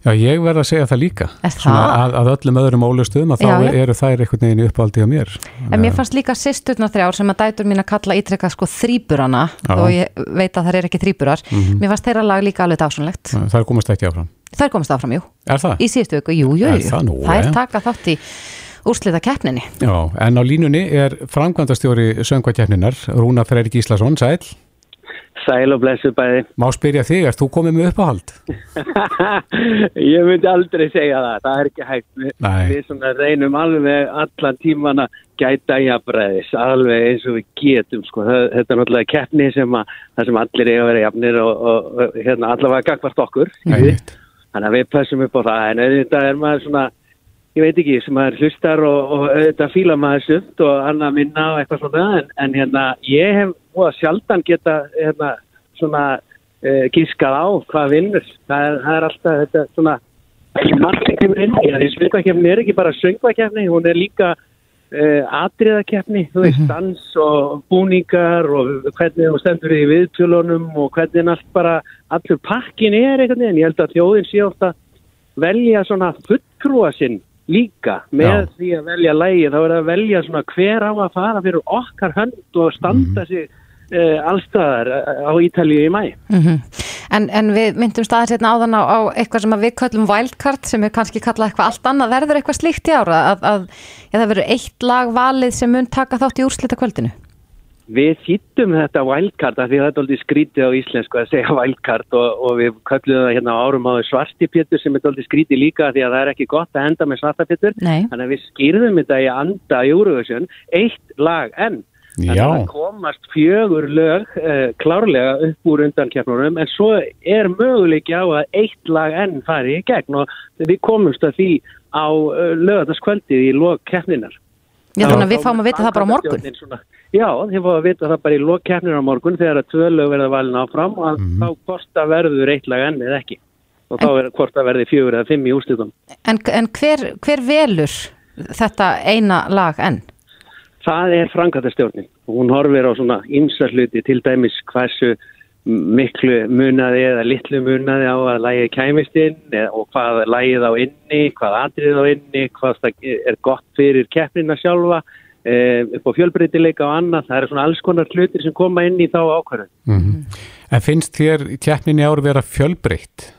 Já, ég verð að segja það líka. Að, að öllum öðrum ólustuðum að þá Já, já. eru þær einhvern veginn í uppáldi á mér. En mér fannst líka sýsturna þrjár sem að dætur mín að kalla ítrekka sko þrýburana og ég veit að það er ekki þrýburar. Mhm. Mér fannst þeirra lag líka alveg dásunlegt. Það er komast ekki áfram. Það er komast áfram, jú. Er það? Í síðustu viku, jú, jú, Er jú. það nú, Það er ja? taka þátt í úrslita keppninni. Já, en á línunni er framkvæmdastjóri söngvakeppninar, Rúna Freyr Gíslason, sæl. Sæl og blessu bæði. Má spyrja þig, ert þú komið með uppáhald? <laughs> ég myndi aldrei segja það, það er ekki hægt. Vi, Nei. við svona reynum alveg allan tíman að gæta jafnbræðis, alveg eins og við getum. Sko. Það, þetta er náttúrulega keppni sem að, sem allir eiga að vera jafnir og, og, og hérna, allavega gagvart okkur. Þannig að við passum upp á það, en auðvitað er maður svona, ég veit ekki, sem maður hlustar og, og auðvitað fíla maður sumt og annað minna og eitthvað svona, en, en hérna, ég hef voða sjaldan geta, hérna, svona, uh, gískað á hvað vinnur. Það það er alltaf þetta svona, ekki það. Því söngvakefni er ekki bara söngvakefni, hún er líka uh, atriðakefni, þú veist, dans og búningar og hvernig þú stendur í viðtjölunum og hvernig allt bara, allur pakkin er einhvern veginn. Ég held að þjóðin sé ofta velja svona fulltrúa sinn líka með Já. því að velja lægi þá er það að velja svona hver á að fara fyrir okkar hönd og standa sig uh, allstaðar uh, á Ítalíu í mæ. Mm en, en við myndum staðir hérna áðan á, á eitthvað sem að við köllum wildcard sem er kannski kallað eitthvað allt annað. Verður eitthvað slíkt í ára að, að ja, það verður eitt lag valið sem mun taka þátt í úrslita kvöldinu? Við þýttum þetta wildcard af því að þetta er aldrei skrítið á íslensku að segja wildcard og, og við köllum það hérna á árum áður svartipétur sem er aldrei skrítið líka af því að það er ekki gott að enda með svartapétur. Nei. Þannig að við skýrðum þetta í anda Eurovision eitt lag enn. Þannig að það komast fjögur lög uh, klárlega upp úr undankjafnurum en svo er möguleiki á að eitt lag enn fari í gegn og við komumst að því á uh, lögataskvöldið í log keppninar. Já, þannig að við fáum að vita það bara á morgun. Svona, já, þið fáum að vita það bara í lok keppnir á morgun þegar að tvö lög verða valin áfram og Mhm. þá hvort að verður eitt lag enn eða ekki. Og þá er hvort að verði fjögur eða fimm í úrslitum. En, en hver, hver velur þetta eina lag enn? Það er framkvæmdastjórnin. Hún horfir á svona ymsa hluti til dæmis hversu miklu munaði eða litlu munaði á að lægi kæmist inn og hvað lægið á inni, hvað atrið á inni, hvað er gott fyrir keppnina sjálfa, e, upp á fjölbreytileika og annað. Það eru svona alls konar hlutir sem koma inn í þá ákvörðun. mm en finnst þér keppnin í ár vera fjölbreytt?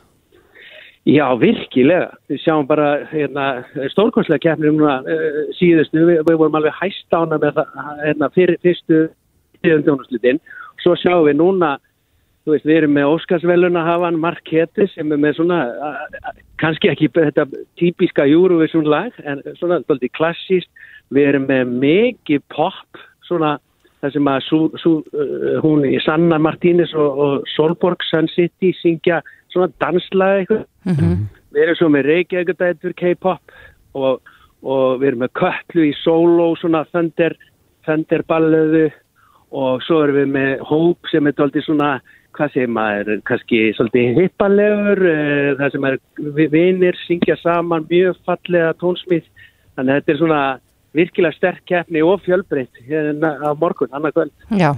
Já, virkilega. Við sjáum bara hérna, stórkonslega keppnir núna uh, síðustu. Við, við vorum alveg hæst ána með það hérna, fyrir fyrstu tíðundjónuslutin. Svo sjáum við núna, þú veist, við erum með Óskarsveluna hafan Mark Hetti sem er með svona, kannski ekki þetta típiska Eurovision lag, en svona svolítið klassíst. Við erum með mikið pop, svona það sem að sú, sú, uh, hún í Sanna Martínez og, og Solborg Sun City syngja svona danslaði eitthvað. Við erum svo með Reykjavíkudætur K-pop og, og við erum með Köllu í solo, svona Thunder, Thunder ballöðu og svo erum við með Hope sem er tóltið svona, hvað segir maður, kannski svolítið hippalegur, uh, það sem er vi- vinir syngja saman mjög fallega tónsmið, þannig að þetta er svona virkilega sterk keppni og fjölbreytt hérna á morgun, annað kvöld. Já,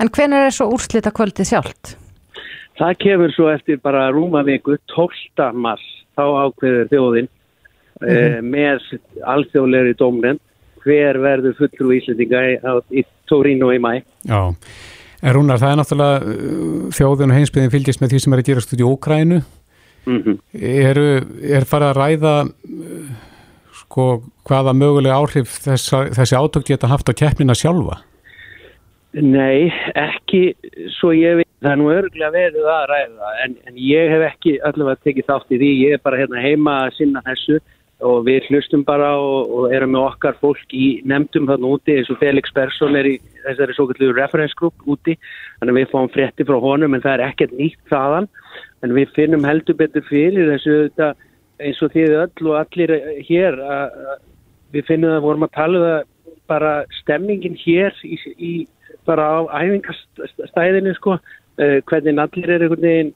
en hvenær er svo úrslita kvöldið sjálft? Það kemur svo eftir bara rúma viku, 12. mars, þá ákveður þjóðin eh, með alþjóðlegri dómnefn hver verður fulltrú Íslendinga í, á- í Torino í mæ. Já, en Rúnar, það er náttúrulega uh, þjóðun og heimsbyðin fylgjast með því sem er að gerast út í Ókrænu. Mm Eru, er farið að ræða uh, sko hvaða mögulega áhrif þessa, þessi átök geta haft á keppnina sjálfa? Nei, ekki svo ég veit, það er nú örgulega verið að ræða en, en ég hef ekki allavega tekið þátt í því, ég er bara hérna heima að sinna þessu og við hlustum bara og, og erum með okkar fólk í nefndum þarna úti eins og Felix Persson er í þessari svo kallu reference group úti. Þannig að við fáum frétti frá honum en það er ekkert nýtt þaðan. En við finnum heldur betur fyrir þessu þetta, eins og þið öll og allir hér að, að við finnum að vorum að tala um það bara stemmingin hér í, í bara á æfingastæðinu sko, uh, hvernig allir er einhvern veginn,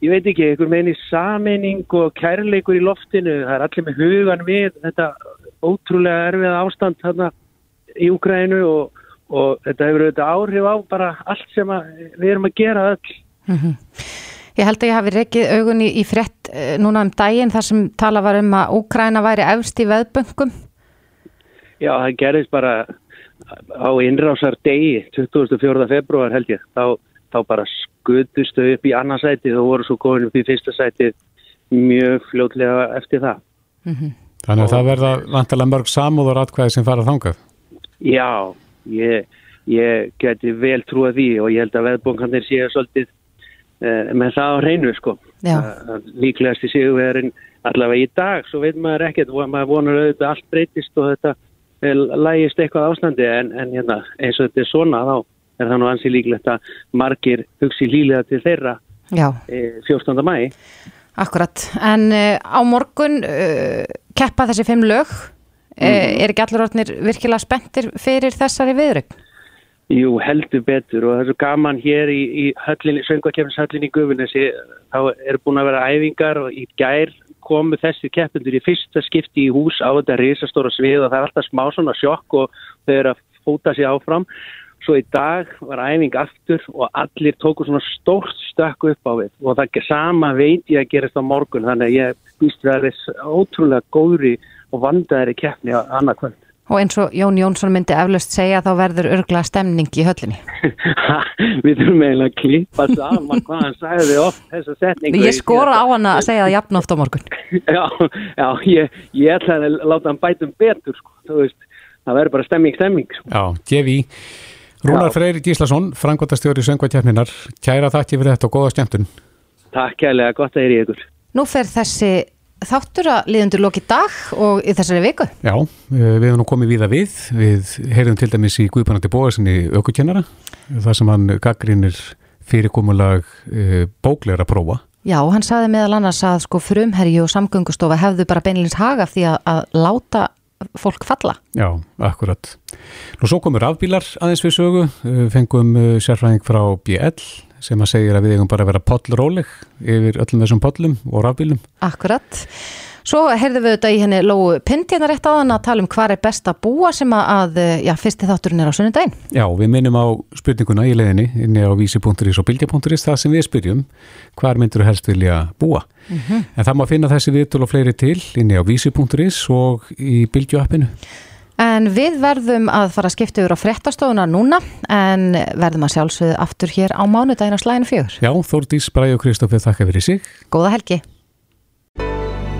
ég veit ekki, einhvern veginn í sameining og kærleikur í loftinu, það er allir með hugan við þetta ótrúlega erfiða ástand þarna í Úgrænu og, og þetta hefur auðvitað áhrif á bara allt sem að, við erum að gera öll. Ég held að ég hafi reykið augun í, í frétt uh, núna um daginn þar sem tala var um að Úkræna væri efst í veðböngum. Já, það gerðist bara á innrásar degi 24. februar held ég. Þá, þá bara skutust þau upp í annarsætið og voru svo góðin upp í fyrsta sætið mjög fljótlega eftir það. Þannig að það verða vantilega mörg samúður atkvæði sem fara þangað. Já, ég, ég geti vel trúa því og ég held að veðbónkanir séu svolítið uh, með það á hreinu sko. Uh, líklegast í sigurverðin allavega í dag, svo veit maður ekkert og maður vonar auðvitað allt breytist og þetta eh, lægist eitthvað ástandi en, en hérna, eins og þetta er svona þá er það nú ansi líklegt að margir hugsi lílega til þeirra eh, 14. mæ. akkurat. En uh, á morgun uh, keppa þessi fimm lög. Uh, er ekki allir orðnir virkilega spenntir fyrir þessari viðrögn? Jú, heldur betur og svo gaman hér í, í höllinni, söngvakefnishöllinni í Gufunesi, þá er búin að vera æfingar og í gær komu þessi keppendur í fyrsta skipti í hús á þetta risastóra svið og það er alltaf smá svona sjokk og þau eru að fóta sig áfram. Svo í dag var æfing aftur og allir tóku svona stórt stökk upp á við og það er sama veit ég að gerast á morgun þannig að ég býst við að þess ótrúlega góðri og vandaðri keppni á annað kvöld. Og eins og Jón Jónsson myndi eflaust segja þá verður örgla stemning í höllinni. Við þurfum eiginlega að klippa saman hvað hann sagði oft þessa setningu. Ég skora á hann að segja það jafn oft á morgun. <laughs> Já, já ég, ég ætla að láta hann bætum betur sko. Þú veist, það verður bara stemming, stemming sko. Já, gefi. Rúnar. Freyri Gíslason, frangvandastjóri söngvatjafninar, kæra þakki fyrir þetta og góða skemmtun. Takk kærlega, gott að heyri ykkur. Nú fer þessi þáttur að liðundur loki dag og í þessari viku. Já, eh, við hefum nú komið víða við. Við heyrðum til dæmis í Guðbjörnandi Bóðarsinni aukukennara, þar sem hann gaggrínir fyrirkomulag uh, bóklegra prófa. Já, hann saði meðal annars að sko frumherji og samgöngustofa hefðu bara beinilins haga því að, að láta fólk falla. Já, akkurat. Nú svo komur rafbílar aðeins við sögu, fengum uh, sérfræðing frá BL sem að segir að við eigum bara að vera pollróleg yfir öllum þessum pollum og rafbílum. Akkurat. Svo heyrðum við þetta í henni Lóu Pind hérna rétt á þann að tala um hvað er best að búa sem að, já, fyrsti þátturinn er á sunnudaginn. Já, við minnum á spurninguna í leiðinni inni á vísi.is og bylgja.is það sem við spyrjum, hvar myndur helst vilja búa? En það má finna þessi viðtölu og fleiri til inni á vísi.is og í bylgjuappinu. En við verðum að fara að skipta yfir á fréttastofuna núna en verðum að sjálfsögðu aftur hér á mánudaginn á slæðinu fjögur. Já, Þórdís, Bræði og Kristoffer þakka fyrir sig. Góða helgi.